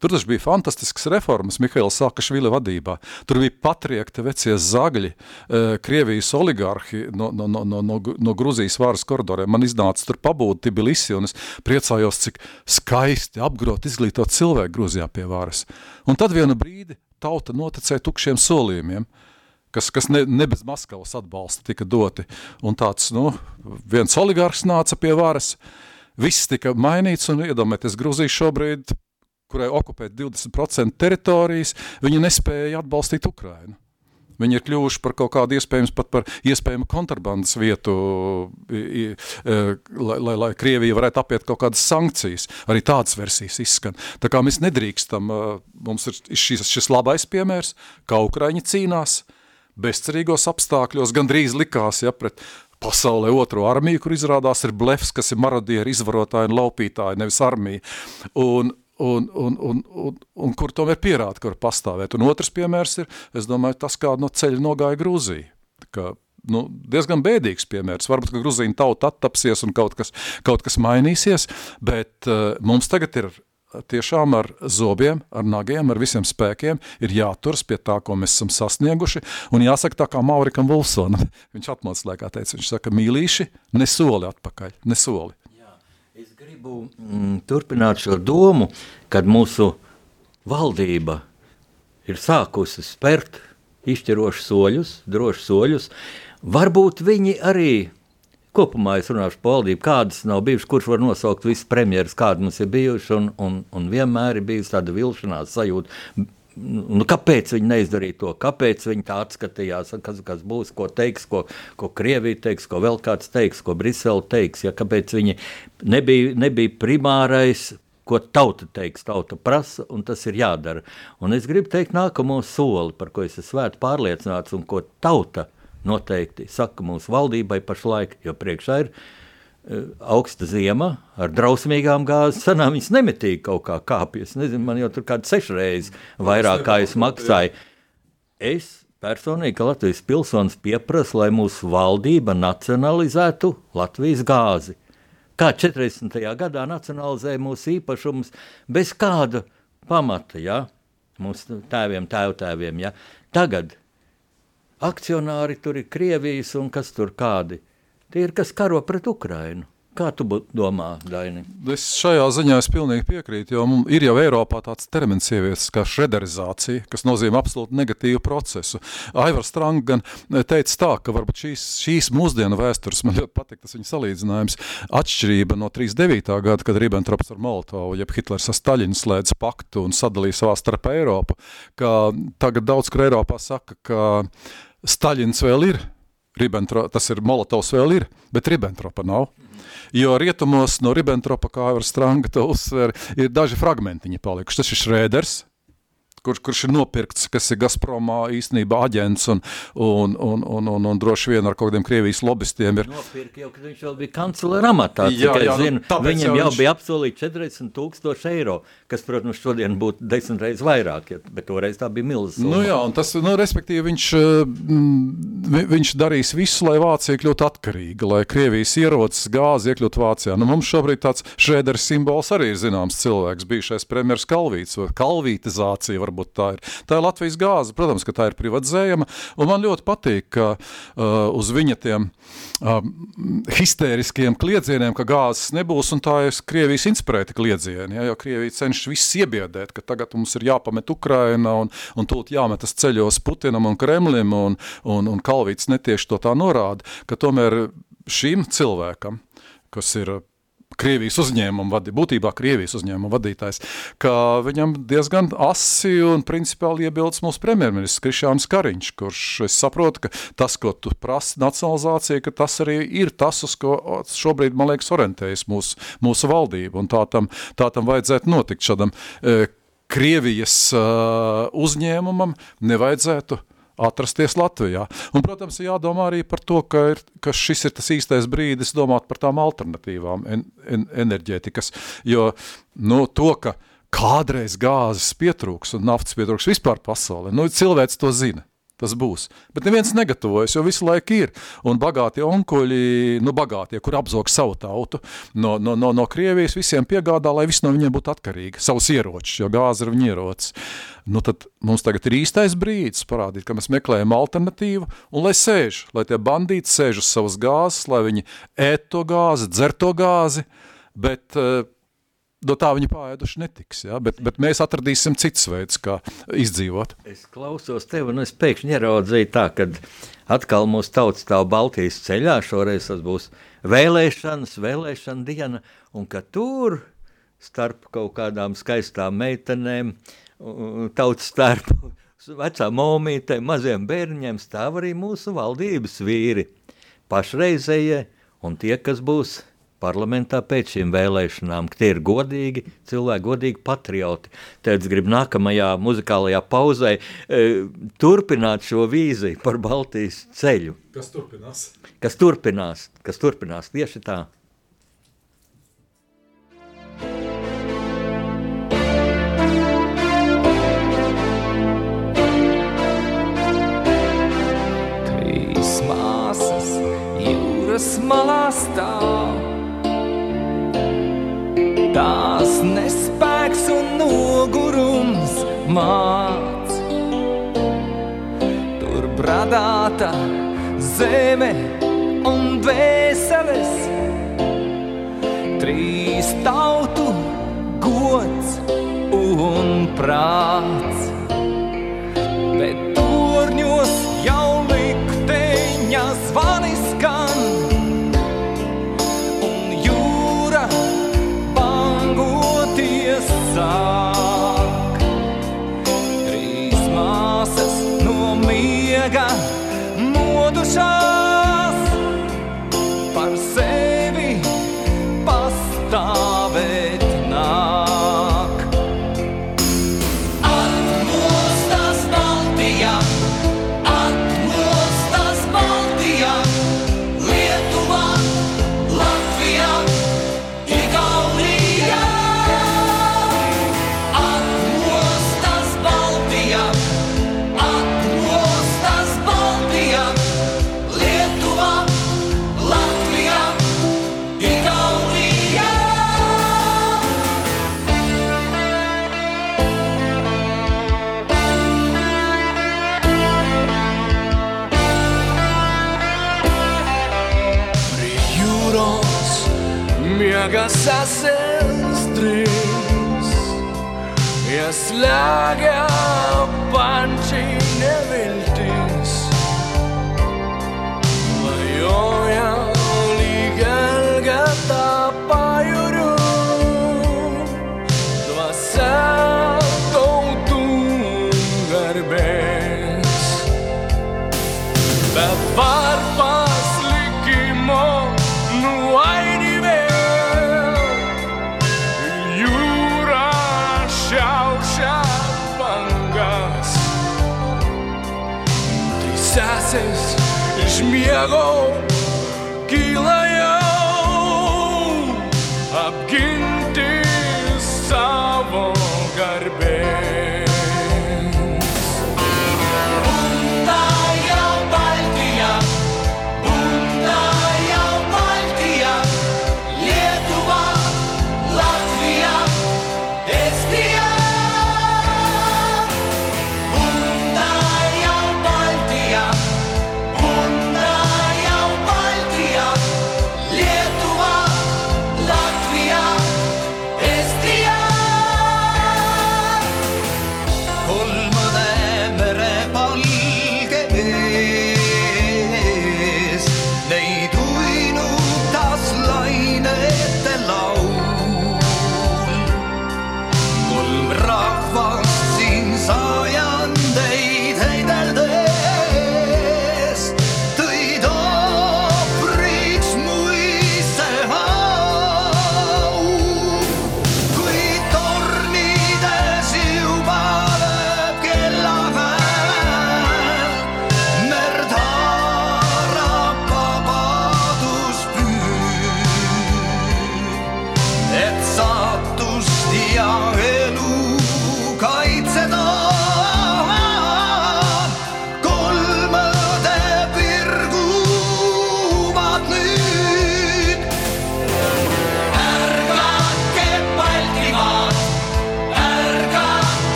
Tur taču bija fantastisks reformas Mihaila Sakašvili vadībā. Tur bija patriekti vecie zagļi, eh, Krievijas oligarhi no, no, no, no, no, no Gruzijas vāras koridoriem. Man iznāca tur pabūt Tbilisi un es priecājos, cik skaisti apgrot izglītot cilvēku Gruzijā pie vāras. Un tad vienu brīdi tauta noticēja tukšiem solījumiem kas, kas ne, ne bez Maskavas atbalsta tika doti. Un tāds, nu, viens oligarhs nāca pie varas, viss tika mainīts, un iedomājieties, Gruzija šobrīd kurai okupēt 20% teritorijas, viņi nespēja atbalstīt Ukrainu. Viņi ir kļuvuši par kaut kādu iespējams pat par iespējamu kontrabandas vietu, i, lai, lai, lai Krievija varētu apiet kaut kādas sankcijas. Arī tādas versijas izskan. Tā kā mēs nedrīkstam, mums ir šis, šis labais piemērs, kā Ukraiņi cīnās, bezcerīgos apstākļos, gandrīz likās, ja, pret pasaulē otro armiju, kur izrādās ir blefs, kas ir marodieri, izvarotāji un laupītāji, nevis armija. Un, un, un, un, un, un kur tomēr pierāda, var pastāvēt. Un otrs piemērs ir, es domāju, tas, kā no ceļa nogāja Grūzija. Ka, nu, diezgan bēdīgs piemērs. Varbūt, ka Grūzīna tauta attapsies un kaut kas, kaut kas mainīsies, bet uh, mums tagad ir tiešām ar zobiem, ar nagiem, ar visiem spēkiem ir jāturas pie tā, ko mēs esam sasnieguši. Un jāsaka tā kā Maurikam Vulsonam, viņš atmodas laikā teica, viņš saka, mīlīši, ne soli atpakaļ, ne soli. Es gribu mm, turpināt šo domu, kad mūsu valdība ir sākusi spērt izšķirošus soļus, drošus soļus. Varbūt viņi arī kopumā es runāšu par valdību, kādas nav bijušas, kurš var nosaukt visas premjeras, kādas mums ir bijušas, un, un, un vienmēr ir bijusi tāda vilšanās sajūta nu, kāpēc viņi neizdarīja to, kāpēc viņi tā atskatījās, kas, kas būs, ko teiks, ko, ko Krievija teiks, ko vēl kāds teiks, ko Brisele teiks, ja kāpēc viņi nebija, nebija primārais. Ko tauta teiks, tauta prasa, un tas ir jādara. Un es gribu teikt, nākamo soli, par ko es esmu svēti pārliecināts, un ko tauta noteikti saka mūsu valdībai pašlaik, jo priekšā ir Eh, augsta ziema ar drausmīgām gāzes cenām. Viņas nemitīgi kaut kā kāpjas. Nezinu, man jau tur kāda sešreiz vairāk kā es maksāju. Es personīgi, ka Latvijas pilsonis pieprasa, lai mūsu valdība nacionalizētu Latvijas gāzi. Kā 40. gadā nacionalizēja mūsu īpašumus bez kāda pamata, ja? mūsu tēviem, tēvtēviem. Ja? Tagad akcionāri tur ir Krievijas un kas tur kādi Tie ir kas karo pret Ukrainu. Kā tu domā, Daini? Es šajā ziņā es pilnīgi piekrītu, jo ir jau Eiropā tāds termins ieviests kā šrederizācija, kas nozīmē absolūti negatīvu procesu. Aivars Strang gan teica tā, ka varbūt šīs, šīs mūsdienu vēstures, man ļoti patīk tas viņa salīdzinājums, atšķirība no 39. gada, kad Ribbentrops ar Molotovu, jeb Hitlers ar Staļinu slēdz paktu un sadalīja savā starp Eiropu, ka tagad daudz, kur Eiropā saka, ka Staļins vēl ir, tas ir Molotovs vēl ir, bet Ribbentropa nav. Jo rietumos no Ribbentropa, kā ar Stranga to uzsver, ir daži fragmentiņi palikuši. Tas ir Šrēders, kur, kurš ir nopirkts, kas ir Gazpromā īstenībā aģents un, un, un, un, un, un droši vien ar kaut kādiem Krievijas lobbystiem. Ir... Nopirka jau, kad viņš vēl bija kanclera amatā. Jā, jā, nu, zinu, viņam jau viņš... bija apsolīti 40 tūkstoši eiro, kas, protams, šodien būtu desmit reizes vairāk, ja, bet toreiz tā bija milzīga. Nu jā, un tas, nu, respektīvi, viņš, mm, viņš darīs visu, lai Vācija kļūtu atkarīga, lai Krievijas ierocis gāzi iekļūtu Vācijā. Nu, mums šobrīd tāds šēderis simbols arī ir zināms cilvēks, bijušais premjers Kalvīts, vai Kalvītizācija, varbūt tā ir. Tā ir Latvijas gāze, protams, ka tā ir privatizējama, un man ļoti patīk, ka uh, uz viņa tiem uh, histēriskiem kliedzieniem, ka gāzes nebūs, un tā ir Krievijas inspirēta kliedzieni, ja, jo Krievija cenšas viss iebiedēt, ka tagad mums ir jāpamet Ukraina, un, un tūlīt jāmetas ceļos Putinam un Kremlim, un, un, un Kalvīts netieši to tā norāda, ka tomēr šim cilvēkam, kas ir Krievijas uzņēmuma vadītājs, būtībā Krievijas uzņēmuma vadītājs, ka viņam diezgan asi un principiāli iebildes mūsu premjerministrs Krišāns Kariņš, kurš es saprotu, ka tas, ko tu prasi nacionalizācija, ka tas arī ir tas, uz ko šobrīd, man liekas, orientējas mūsu, mūsu valdība, un tā tam, tā tam vajadzētu notikt šādam e, Krievijas uh, uzņēmumam. Nevajadzētu atrasties Latvijā. Un, protams, ir jādomā arī par to, ka, ir, ka šis ir tas īstais brīdis domāt par tām alternatīvām en, en, enerģētikas, jo nu, to, ka kādreiz gāzes pietrūks un naftas pietrūks vispār pasaulē, nu, cilvēks to zina tas būs. Bet neviens negatavojas, jo visu laiku ir. Un bagātie onkuļi, nu bagātie, kur apzog savu tautu no, no, no, no Krievijas, visiem piegādā, lai viss no viņiem būtu atkarīgi. Savus ieročus, jo gāze ir viņa ierocis. Nu tad mums tagad ir īstais brīdis parādīt, ka mēs meklējam alternatīvu un lai sēž, lai tie bandīti sēž uz savas gāzes, lai viņi ēt to gāzi, dzer to gāzi, bet uh, no tā viņi pāēduši netiks, ja? bet, bet mēs atradīsim cits veids, kā izdzīvot. Es klausos tevi, un es pēkšņi ieraudzīju tā, ka atkal mūsu tauts stāv Baltijas ceļā, šoreiz tas būs vēlēšanas, vēlēšana diena, un ka tur starp kaut kādām skaistām meitenēm, tautas starp vecām momītēm, maziem bērņiem stāv arī mūsu valdības vīri, pašreizējie un tie, kas būs parlamentā pēc šīm vēlēšanām, ka tie ir godīgi, cilvēki, godīgi patrioti. Tad es gribu nākamajā muzikālajā pauzē e, turpināt šo vīziju par Baltijas ceļu. Kas turpinās? Kas turpinās, kas turpinās tieši tā. jūras malā stāv. Tās nespēks un nogurums māc. Tur bradāta zeme un vēseles, trīs tautu gods un prāts. 가게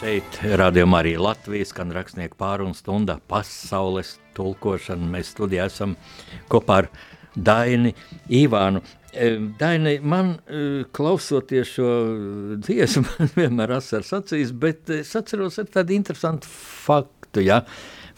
rādījumā arī Latvijas, gan rakstnieku pārunu stundā pasaules tulkošana. Mēs studijā esam kopā ar Daini Ivānu. E, Daini, man e, klausoties šo dziesmu, man vienmēr asars acīs, bet es atceros ar tādu interesantu faktu, ja?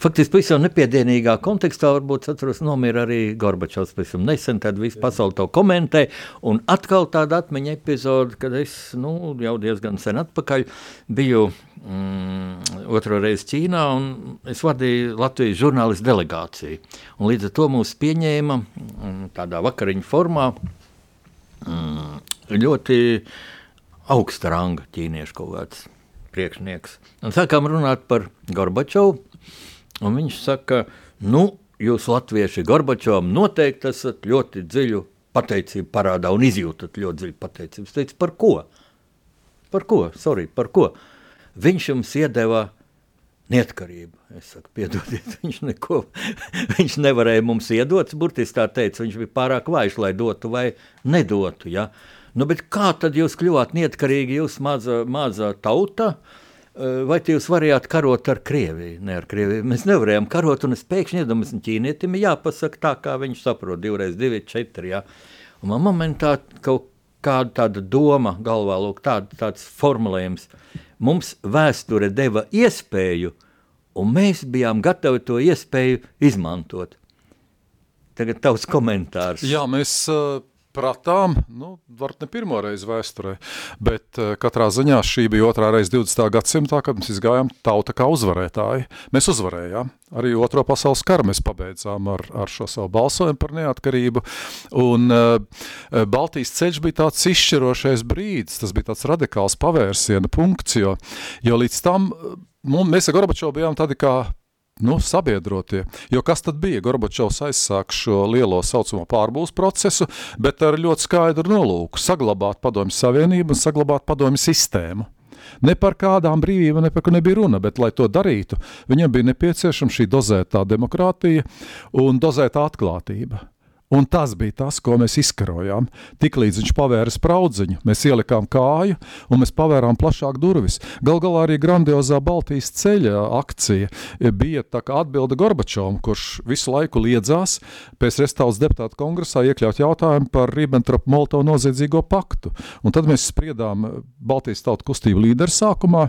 Faktiski pavisam nepiedienīgā kontekstā varbūt atceros nomira arī Gorbačovs pavisam nesen, tad visu pasauli to komentē, un atkal tāda atmiņa epizode, kad es, nu, jau diezgan sen atpakaļ biju mm, otro reizi Ķīnā, un es vadīju Latvijas žurnālistu delegāciju, un līdz ar to mūs pieņēma mm, tādā vakariņu formā mm, ļoti augsta ranga ķīniešu kaut kāds priekšnieks. Un sākām runāt par Gorbačovu, Un viņš saka, nu, jūs latvieši Gorbačovam noteikti esat ļoti dziļu pateicību parādā un izjūtat ļoti dziļu pateicību. Es teicu, par ko? Par ko? Sorry, par ko? Viņš jums iedeva neatkarību. Es saku, piedodiet, viņš neko, viņš nevarēja mums iedot, burtiski tā teica, viņš bija pārāk vājš, lai dotu vai nedotu, ja? Nu, bet kā tad jūs kļuvāt neatkarīgi, jūs maza, maza tauta, uh, vai jūs varējāt karot ar Krieviju? Ne ar Krieviju. Mēs nevarējām karot, un es pēkšņi iedomājos, ka ķīnietim ir jāpasaka tā, kā viņš saprot, divreiz, divi, četri. Jā. Un man momentā kaut kāda tāda doma galvā, lūk, tāda, tāds formulējums. Mums vēsture deva iespēju, un mēs bijām gatavi to iespēju izmantot. Tagad tavs komentārs. Jā, mēs uh, pratām, nu, varbūt ne pirmo reizi vēsturē, bet uh, katrā ziņā šī bija otrā reize 20. gadsimtā, kad mēs izgājām tauta kā uzvarētāji. Mēs uzvarējām. Arī otro pasaules karu mēs pabeidzām ar, ar šo savu balsojumu par neatkarību. Un uh, Baltijas ceļš bija tāds izšķirošais brīdis, tas bija tāds radikāls pavērsiena punkts, jo, jo līdz tam mums, mēs ar Gorbačovu bijām tādi kā nu, sabiedrotie. Jo kas tad bija? Gorbačovs aizsāk šo lielo saucamo pārbūves procesu, bet ar ļoti skaidru nolūku - saglabāt padomju savienību un saglabāt padomju sistēmu. Ne par kādām brīvībām, ne par ko nebija runa, bet, lai to darītu, viņam bija nepieciešama šī dozētā demokrātija un dozētā atklātība. Un tas bija tas, ko mēs izkarojām. Tiklīdz viņš pavēra spraudziņu, mēs ielikām kāju un mēs pavērām plašāk durvis. Galu galā arī grandiozā Baltijas ceļa akcija bija atbilde Gorbačovam, kurš visu laiku liedzās pēc Restāvas deputātu kongresā iekļaut jautājumu par Ribbentrop-Moltovu noziedzīgo paktu. Un tad mēs spriedām Baltijas tautu kustību līderu sākumā,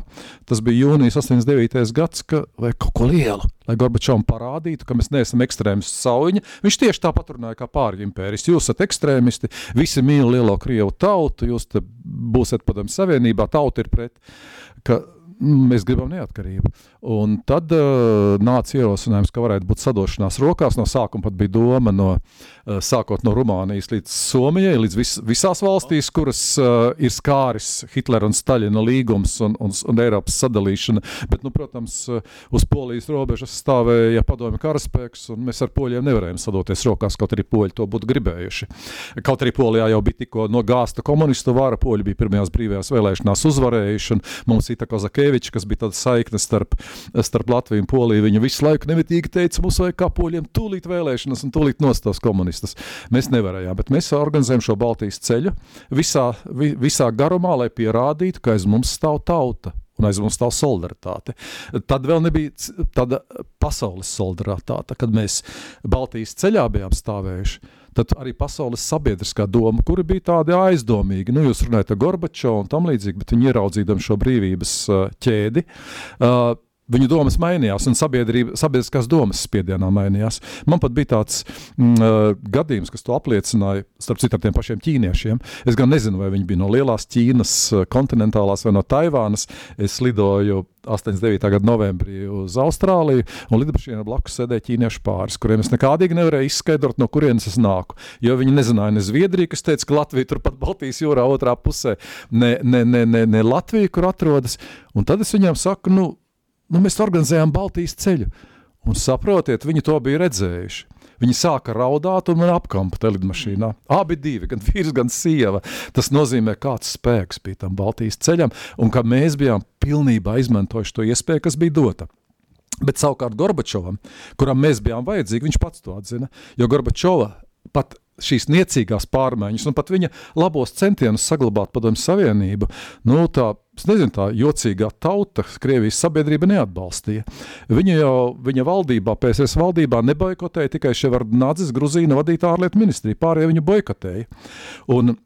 tas bija jūnijas 89. gads, ka vajag kaut ko lielu lai Gorbačovam parādītu, ka mēs neesam ekstrēmisti sauņi. Viņš tieši tāpat runāja kā pāri impērijas. Jūs esat ekstrēmisti, visi mīl lielo Krievu tautu, jūs būsiet padomju savienībā, tauta ir pret. Ka, Mēs gribam neatkarību. Un tad uh, nāca ierosinājums, ka varētu būt sadošanās rokās. No sākuma pat bija doma, no, uh, sākot no Rumānijas līdz Somijai, līdz vis, visās valstīs, kuras uh, ir skāris Hitlera un Staļina līgums un, un, un Eiropas sadalīšana. Bet, nu, protams, uh, uz Polijas robežas stāvēja padomju karaspēks, un mēs ar poļiem nevarējām sadoties rokās, kaut arī poļi to būtu gribējuši. Kaut arī Polijā jau bija tikko nogāzta komunistu vara, poļi bija pirmajās brīvajās vēlēšanās uzvarējuši, un mums Ita Kozakeviča, kas bija tāda saikne starp starp Latviju un Poliju. Viņa visu laiku nemitīgi teica, mums vajag kā poļiem tūlīt vēlēšanas un tūlīt nostās komunistus. Mēs nevarējām, bet mēs organizējam šo Baltijas ceļu visā, vi, visā garumā, lai pierādītu, ka aiz mums stāv tauta un aiz mums stāv solidaritāte. Tad vēl nebija tāda pasaules solidaritāte, kad mēs Baltijas ceļā bijām stāvējuši. Tad arī pasaules sabiedriskā doma, kuri bija tādi aizdomīgi, nu, jūs runājat ar Gorbačovu un tam līdzīgi, bet viņi ieraudzīdami šo brīvības ķēdi, uh, Viņu domas mainījās, un sabiedriskās domas spiedienā mainījās. Man pat bija tāds mm, gadījums, kas to apliecināja, starp citu, ar tiem pašiem ķīniešiem. Es gan nezinu, vai viņi bija no lielās Ķīnas, kontinentālās vai no Taivānas. Es lidoju 89. gada novembrī uz Austrāliju, un lidmašīnā blakus sēdēja ķīniešu pāris, kuriem es nekādīgi nevarēju izskaidrot, no kurienes es nāku. Jo viņi nezināja ne Zviedriju, kas teica, ka Latvija turpat Baltijas jūrā otrā pusē, ne, ne, ne, ne, ne Latvija, kur atrodas. Un tad es viņiem saku, nu, Nu, mēs organizējām Baltijas ceļu, un saprotiet, viņi to bija redzējuši. Viņi sāka raudāt un man apkampa te lidmašīnā. Abi divi, gan vīrs, gan sieva. Tas nozīmē, kāds spēks bija tam Baltijas ceļam, un ka mēs bijām pilnībā izmantojuši to iespēju, kas bija dota. Bet savukārt Gorbačovam, kuram mēs bijām vajadzīgi, viņš pats to atzina, jo Gorbačova pat šīs niecīgās pārmaiņas, un pat viņa labos centienus saglabāt padomju savienību, nu, tā, nezinu, tā jocīgā tauta Krievijas sabiedrība neatbalstīja. Viņa jau, viņa valdībā, PSRS valdībā neboikotēja tikai Ševardnādzes Gruzīna vadītā ārlietu ministrija, pārējie viņu boikotēja. Un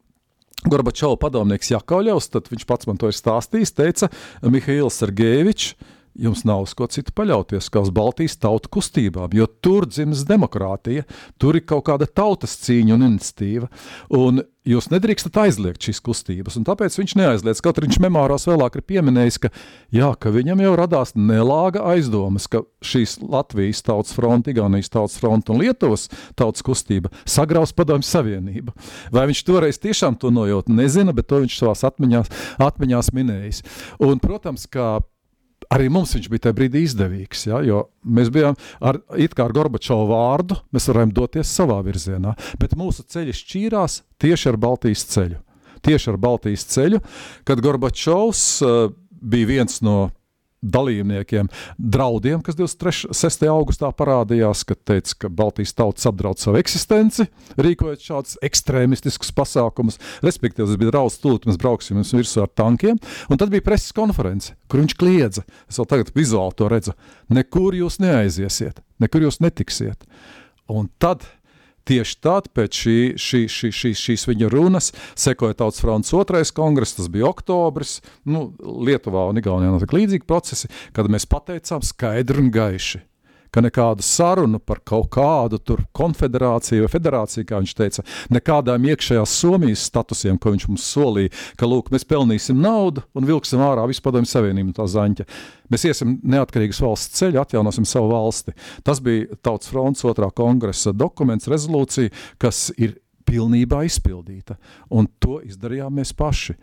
Gorbačova padomnieks Jakovļevs, tad viņš pats man to ir stāstījis, teica Mihails Sergejevičs, jums nav uz ko citu paļauties, kā uz Baltijas tautu kustībām, jo tur dzims demokrātija, tur ir kaut kāda tautas cīņa un iniciatīva, un jūs nedrīkstat aizliegt šīs kustības, un tāpēc viņš neaizliedz, kaut arī viņš memorās vēlāk ir pieminējis, ka, jā, ka viņam jau radās nelāga aizdomas, ka šīs Latvijas tautas fronta, Igaunijas tautas fronta un Lietuvas tautas kustība sagraus padomju savienību. Vai viņš toreiz tiešām to nojūt, nezina, bet to viņš savās atmiņās, atmiņās minējis. Un, protams, ka arī mums viņš bija tajā brīdī izdevīgs. Ja, mēs bijām ar, ar Gorbačovu vārdu, mēs varējām doties savā virzienā, bet mūsu ceļi šķīrās tieši ar Baltijas ceļu. Tieši ar Baltijas ceļu, kad Gorbačovs uh, bija viens no dalībniekiem draudiem, kas 26. augustā parādījās, kad teica, ka Baltijas tautas apdraud savu eksistenci, rīkojot šādus ekstrēmistiskus pasākumus. Respektīvi, tas bija draudz tūlīt, mēs brauksim jums virsū ar tankiem, un tad bija preses konference, kur viņš kliedza. Es vēl tagad vizuāli to redzu. Nekur jūs neaiziesiet, nekur jūs netiksiet. Un tad Tieši tad, pēc šī, šī, šī, šī, šīs viņa runas, sekoja Tautas fronts otrais kongress, tas bija oktobris. Nu, Lietuvā un Igaunijā notika līdzīgi procesi, kad mēs pateicām skaidri un gaiši, ka nekādu sarunu par kaut kādu tur konfederāciju vai federāciju, kā viņš teica, nekādām iekšējās Somijas statusiem, ko viņš mums solīja, ka lūk, mēs pelnīsim naudu un vilksim ārā visu padomju savienību no tā zaņķa. Mēs iesim neatkarīgas valsts ceļu, atjaunosim savu valsti. Tas bija Tautas fronts otrā kongresa dokuments, rezolūcija, kas ir pilnībā izpildīta. Un to izdarījām mēs paši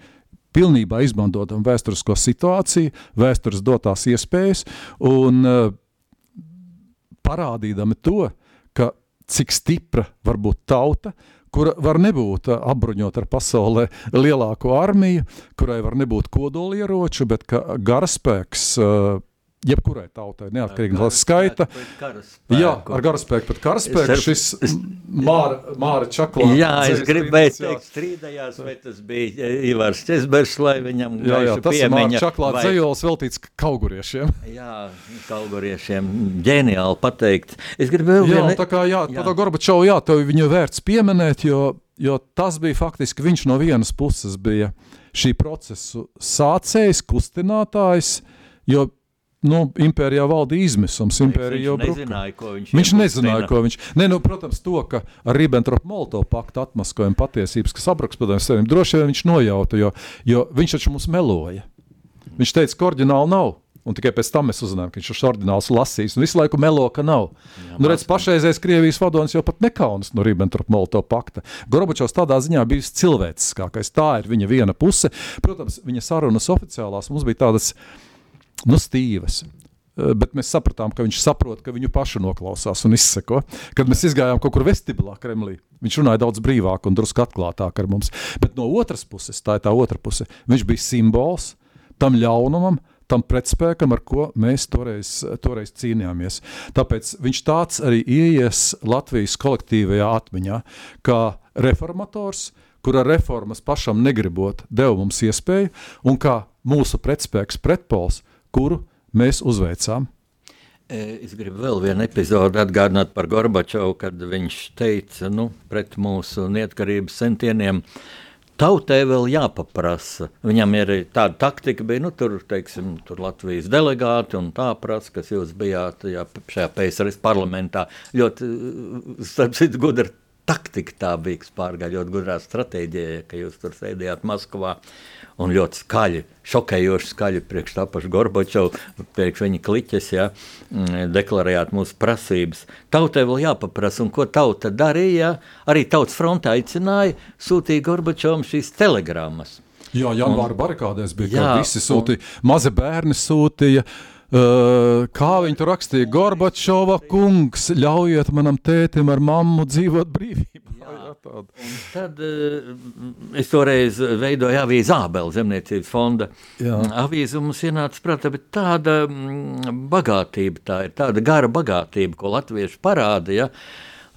pilnībā izmantojam vēsturisko situāciju, vēstures dotās iespējas, un uh, parādīdami to, ka cik stipra var būt tauta, kura var nebūt apbruņota ar pasaulē lielāko armiju, kurai var nebūt kodolieroču, bet ka garaspēks uh, jebkurai tautai, neatkarīgi no skaita. Jā, ar garaspēku, bet karaspēku šis Māra, Māra Čaklā. Jā, es gribēju teikt, strīdējās, vai tas bija Ivars Česbers, lai viņam jā, jā, tas ir Māra Čaklā vai... dzējols veltīts kauguriešiem. Jā, kauguriešiem, ģeniāli pateikt. Es gribēju jā, vienu... tā kā, jā, jā. tā Gorbačovu, jā, tev viņu vērts pieminēt, jo, jo tas bija faktiski, viņš no vienas puses bija šī procesu sācējs, kustinātājs, jo nu, impērijā valdīja izmisums. Impērija jau nezināja, ko viņš Viņš nezināja, ko viņš. Ne, nu, protams, to, ka ar Ribbentrop-Molotov paktu atmaskojam patiesības, kas padomju saviem, droši vien viņš nojauta, jo, jo viņš taču mums meloja. Viņš teica, ka oriģināli nav. Un tikai pēc tam mēs uzzinājām, ka viņš ir ordināls lasījis un visu laiku melo, ka nav. Jā, nu, redz, pašreizējais Krievijas vadonis jau pat nekaunas no Ribbentrop-Molotov pakta. Gorbačovs tādā ziņā bija cilvēciskākais. Tā ir viņa viena puse. Protams, viņa sarunas oficiālās mums bija tādas nu, stīvas. Eh, bet mēs sapratām, ka viņš saprot, ka viņu pašu noklausās un izseko. Kad mēs gājām kaut kur vestibilā, Kremlī, viņš runāja daudz brīvāk un drusku atklātāk ar mums. Bet no otras puses, tā ir tā otra puse, viņš bija simbols tam ļaunumam, tam pretspēkam, ar ko mēs toreiz, toreiz cīnījāmies. Tāpēc viņš tāds arī ieies Latvijas kolektīvajā atmiņā, kā reformators, kura reformas pašam negribot deva mums iespēju, un kā mūsu pretspēks, pretpols, kuru mēs uzveicām. Es gribu vēl vienu epizodi atgādināt par Gorbačovu, kad viņš teica, nu, pret mūsu neatkarības centieniem, tautai vēl jāpaprasa. Viņam ir tāda taktika, bija, nu, tur, teiksim, tur Latvijas delegāti un tā prasa, kas jūs bijāt jā, šajā PSRS parlamentā. Ļoti, starp citu, gudra taktika tā bija, pārgāja ļoti gudrā stratēģija, ka jūs tur sēdījāt Maskavā. Un ļoti skaļi, šokējoši skaļi priekš tā paša Gorbačova, priekš viņa kliķes, ja, mm, deklarējāt mūsu prasības. Tautai vēl jāpaprasa, un ko tauta darīja, arī tautas fronte aicināja, sūtīja Gorbačovam šīs telegrammas. Jā, janvāra barikādēs bija, jā, visi sūtīja, mazi bērni sūtīja, uh, Uh, kā viņi tur rakstīja, Gorbačova kungs, ļaujiet manam tētim ar mammu dzīvot brīvībā. Jā, jā, tad uh, es toreiz veidoju avīzi Ābela zemniecības fonda. Jā. Avīze mums ienāca prātā, bet tāda mm, bagātība, tā ir tāda gara bagātība, ko latvieši parāda. Ja?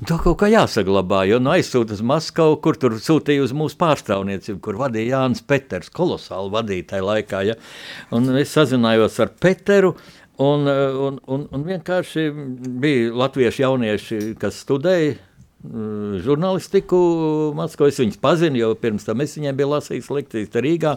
To kaut kā jāsaglabā, jo nu aizsūta uz Maskavu, kur tur sūtīja uz mūsu pārstāvniecību, kur vadīja Jānis Peters, kolosāli vadītāja laikā. Ja? Un es sazinājos ar Peteru, un, un, un, un vienkārši bija latviešu jaunieši, kas studēja žurnālistiku Maskavā. Es viņus pazinu, jo pirms tam es viņiem biju lasījis lekcijas Rīgā.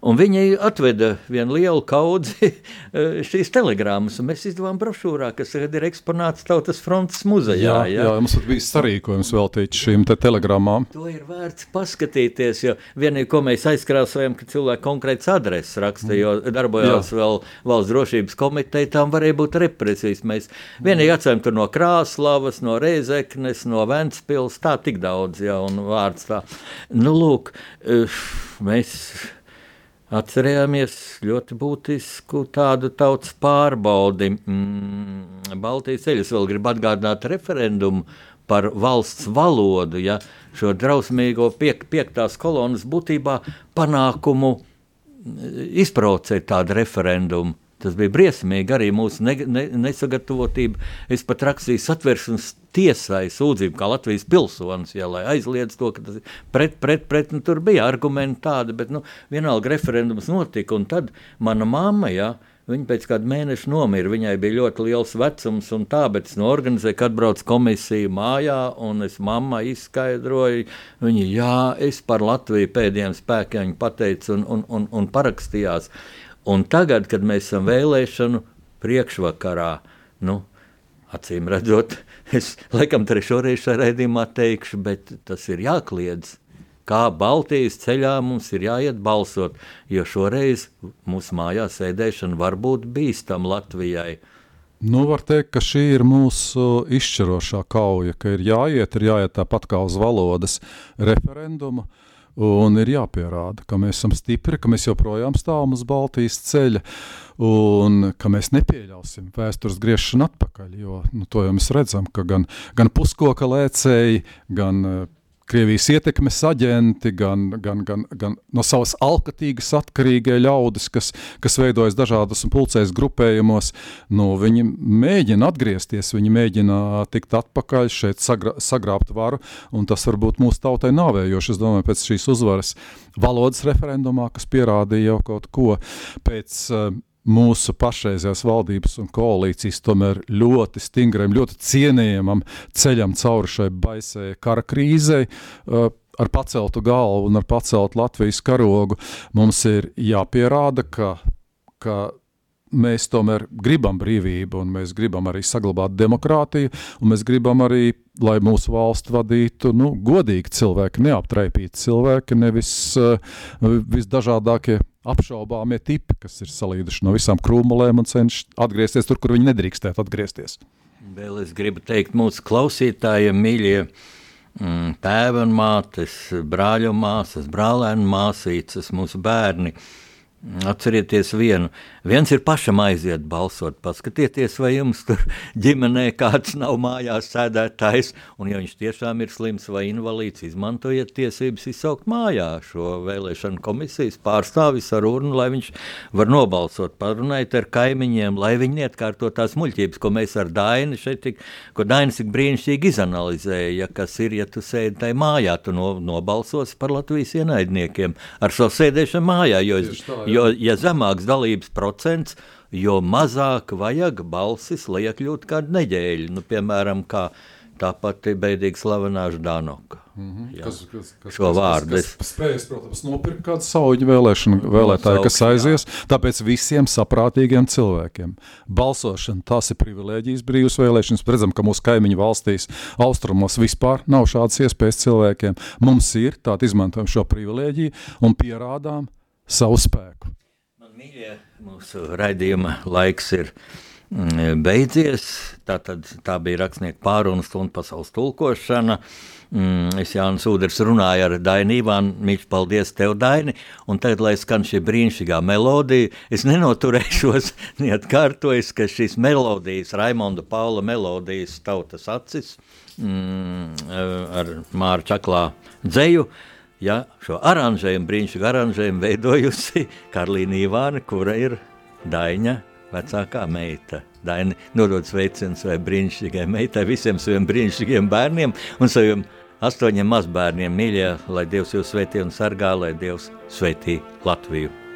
Viņi atveda vienu lielu kaudzi eh, šīs telegrāmas, un mēs izdevām brošūrā, kas ir eksponēts Tautas frontes muzejā. Jā, jā. jā mums bija sarīkojums veltīts šīm te telegrāmām. To ir vērts paskatīties, jo vienīgi, ko mēs aizkrāsojam, ka cilvēki konkrēts adreses raksta, jo darbojās jā. vēl valsts drošības komiteja, tam varēja būt represijas. Mēs vienīgi atcēm tur no Krāslavas, no Reizeknes, no Vēstures. Ventspils, tā tik daudz, ja, un vārds tā. Nu, lūk, eh, mēs atcerējāmies ļoti būtisku tādu tautas pārbaudi. Mm, Baltijas ceļus vēl grib atgādināt referendumu par valsts valodu, ja šo drausmīgo piek, piektās kolonas būtībā panākumu eh, izprovocēt tādu referendumu. Tas bija briesmīgi, arī mūsu ne, ne, nesagatavotība. Es pat rakstīju satversmes tiesai sūdzību, kā Latvijas pilsonis, ja, lai aizliedz to, ka tas ir pret, pret, pret. Nu, tur bija argumenti tādi, bet nu, vienalga referendums notika. Un tad mana mamma, ja, viņa pēc kāda mēneša nomira, viņai bija ļoti liels vecums un tā, bet es norganizēju, kad atbrauc komisija mājā, un es mammai izskaidroju, viņa, jā, es par Latviju pēdējiem spēkiem pateicu un, un, un, un parakstījās. Un tagad, kad mēs esam vēlēšanu priekšvakarā, nu, acīm redzot, es laikam trešo reizi šajā raidījumā teikšu, bet tas ir jākliedz. Kā Baltijas ceļā mums ir jāiet balsot, jo šoreiz mūsu mājā sēdēšana var būt bīstama Latvijai. Nu, var teikt, ka šī ir mūsu izšķirošā kauja, ka ir jāiet, ir jāiet tāpat kā uz valodas referendumu. Uh, Un ir jāpierāda, ka mēs esam stipri, ka mēs joprojām stāvam uz Baltijas ceļa un ka mēs nepieļausim vēstures griešanu atpakaļ. Jo nu, to jau mēs redzam, ka gan, gan puskoka lēcēji, gan Krievijas ietekmes aģenti, gan, gan, gan, gan no savas alkatīgas atkarīgie ļaudis, kas, kas veidojas dažādos pulcēs grupējumos, nu, viņi mēģina atgriezties, viņi mēģina tikt atpakaļ, šeit sagra, sagrābt varu, un tas varbūt mūsu tautai nāvējoši, es domāju, pēc šīs uzvaras valodas referendumā, kas pierādīja jau kaut ko pēc uh, mūsu pašreizējās valdības un koalīcijas tomēr ļoti stingram, ļoti cienījamam ceļam cauri šai baisai kara krīzei. Uh, ar paceltu galvu un ar paceltu Latvijas karogu mums ir jāpierāda, ka, ka mēs tomēr gribam brīvību, un mēs gribam arī saglabāt demokrātiju, un mēs gribam arī, lai mūsu valsts vadītu nu, godīgi cilvēki, neaptraipīti cilvēki, nevis uh, visdažādākie apšaubāmie tipi, kas ir salīduši no visām krūmulēm un cenšas atgriezties tur, kur viņi nedrīkstētu atgriezties. Vēl es gribu teikt mūsu klausītājiem, mīļie, mm, tēva un mātes, brāļu māsas, brālēnu māsītes, mūsu bērni. Atcerieties vienu, Viens ir pašam aiziet balsot, paskatieties, vai jums tur ģimenē kāds nav mājās sēdētājs, un ja viņš tiešām ir slims vai invalīds, izmantojiet tiesības izsaukt mājā šo vēlēšanu komisijas pārstāvis ar urnu, lai viņš var nobalsot. Parunājiet ar kaimiņiem, lai viņi neatkārto tās muļķības, ko mēs ar Daini šeit, tik, ko Dainis tik brīnišķīgi izanalizēja, ja kas ir, ja tu sēdi tajā mājā, tu no, nobalsos par Latvijas ienaidniekiem ar savu sēdēšanu mājā, jo, tā, jo ja zemāks dalības procents, jo mazāk vajag balsis, lai iekļūtu kādu neģēļu. Nu, piemēram, kā tā pati beidīgi slavenā Ždanoka. Mm -hmm. kas, kas, kas, šo vārdu. Kas spējas, protams, nopirkt kādu sauģu vēlēšanu vēlētāju, kas aizies. Tāpēc visiem saprātīgiem cilvēkiem balsošana, tās ir privilēģijas brīvas vēlēšanas. Redzam, ka mūsu kaimiņu valstīs austrumos vispār nav šādas iespējas cilvēkiem. Mums ir, tātad izmantojam šo privilēģiju un pierādām savu spēku. Mīļie, mūsu raidījuma laiks ir mm, beidzies. Tā, tad, tā bija rakstnieka pārunu stundu pasaules tulkošana. Mm, es Jānis Uders runāju ar Dainu Ivānu. Mīļš, paldies tev, Daini. Un tagad, lai skan šī brīnišķīgā melodija, es nenoturēšos, neatkārtojos, ka šīs melodijas, Raimonda Paula melodijas tautas acis mm, ar Māra Čaklā dzēju, ja, šo aranžējumu, brīnišķīgu aranžējumu veidojusi Karlīna Ivāna, kura ir Daņa vecākā meita. Daini nodod sveicienu savai brīnišķīgai meitai, visiem saviem brīnišķīgiem bērniem un saviem astoņiem mazbērniem. Mīļie, lai Dievs jūs svētī un sargā, lai Dievs svētī Latviju.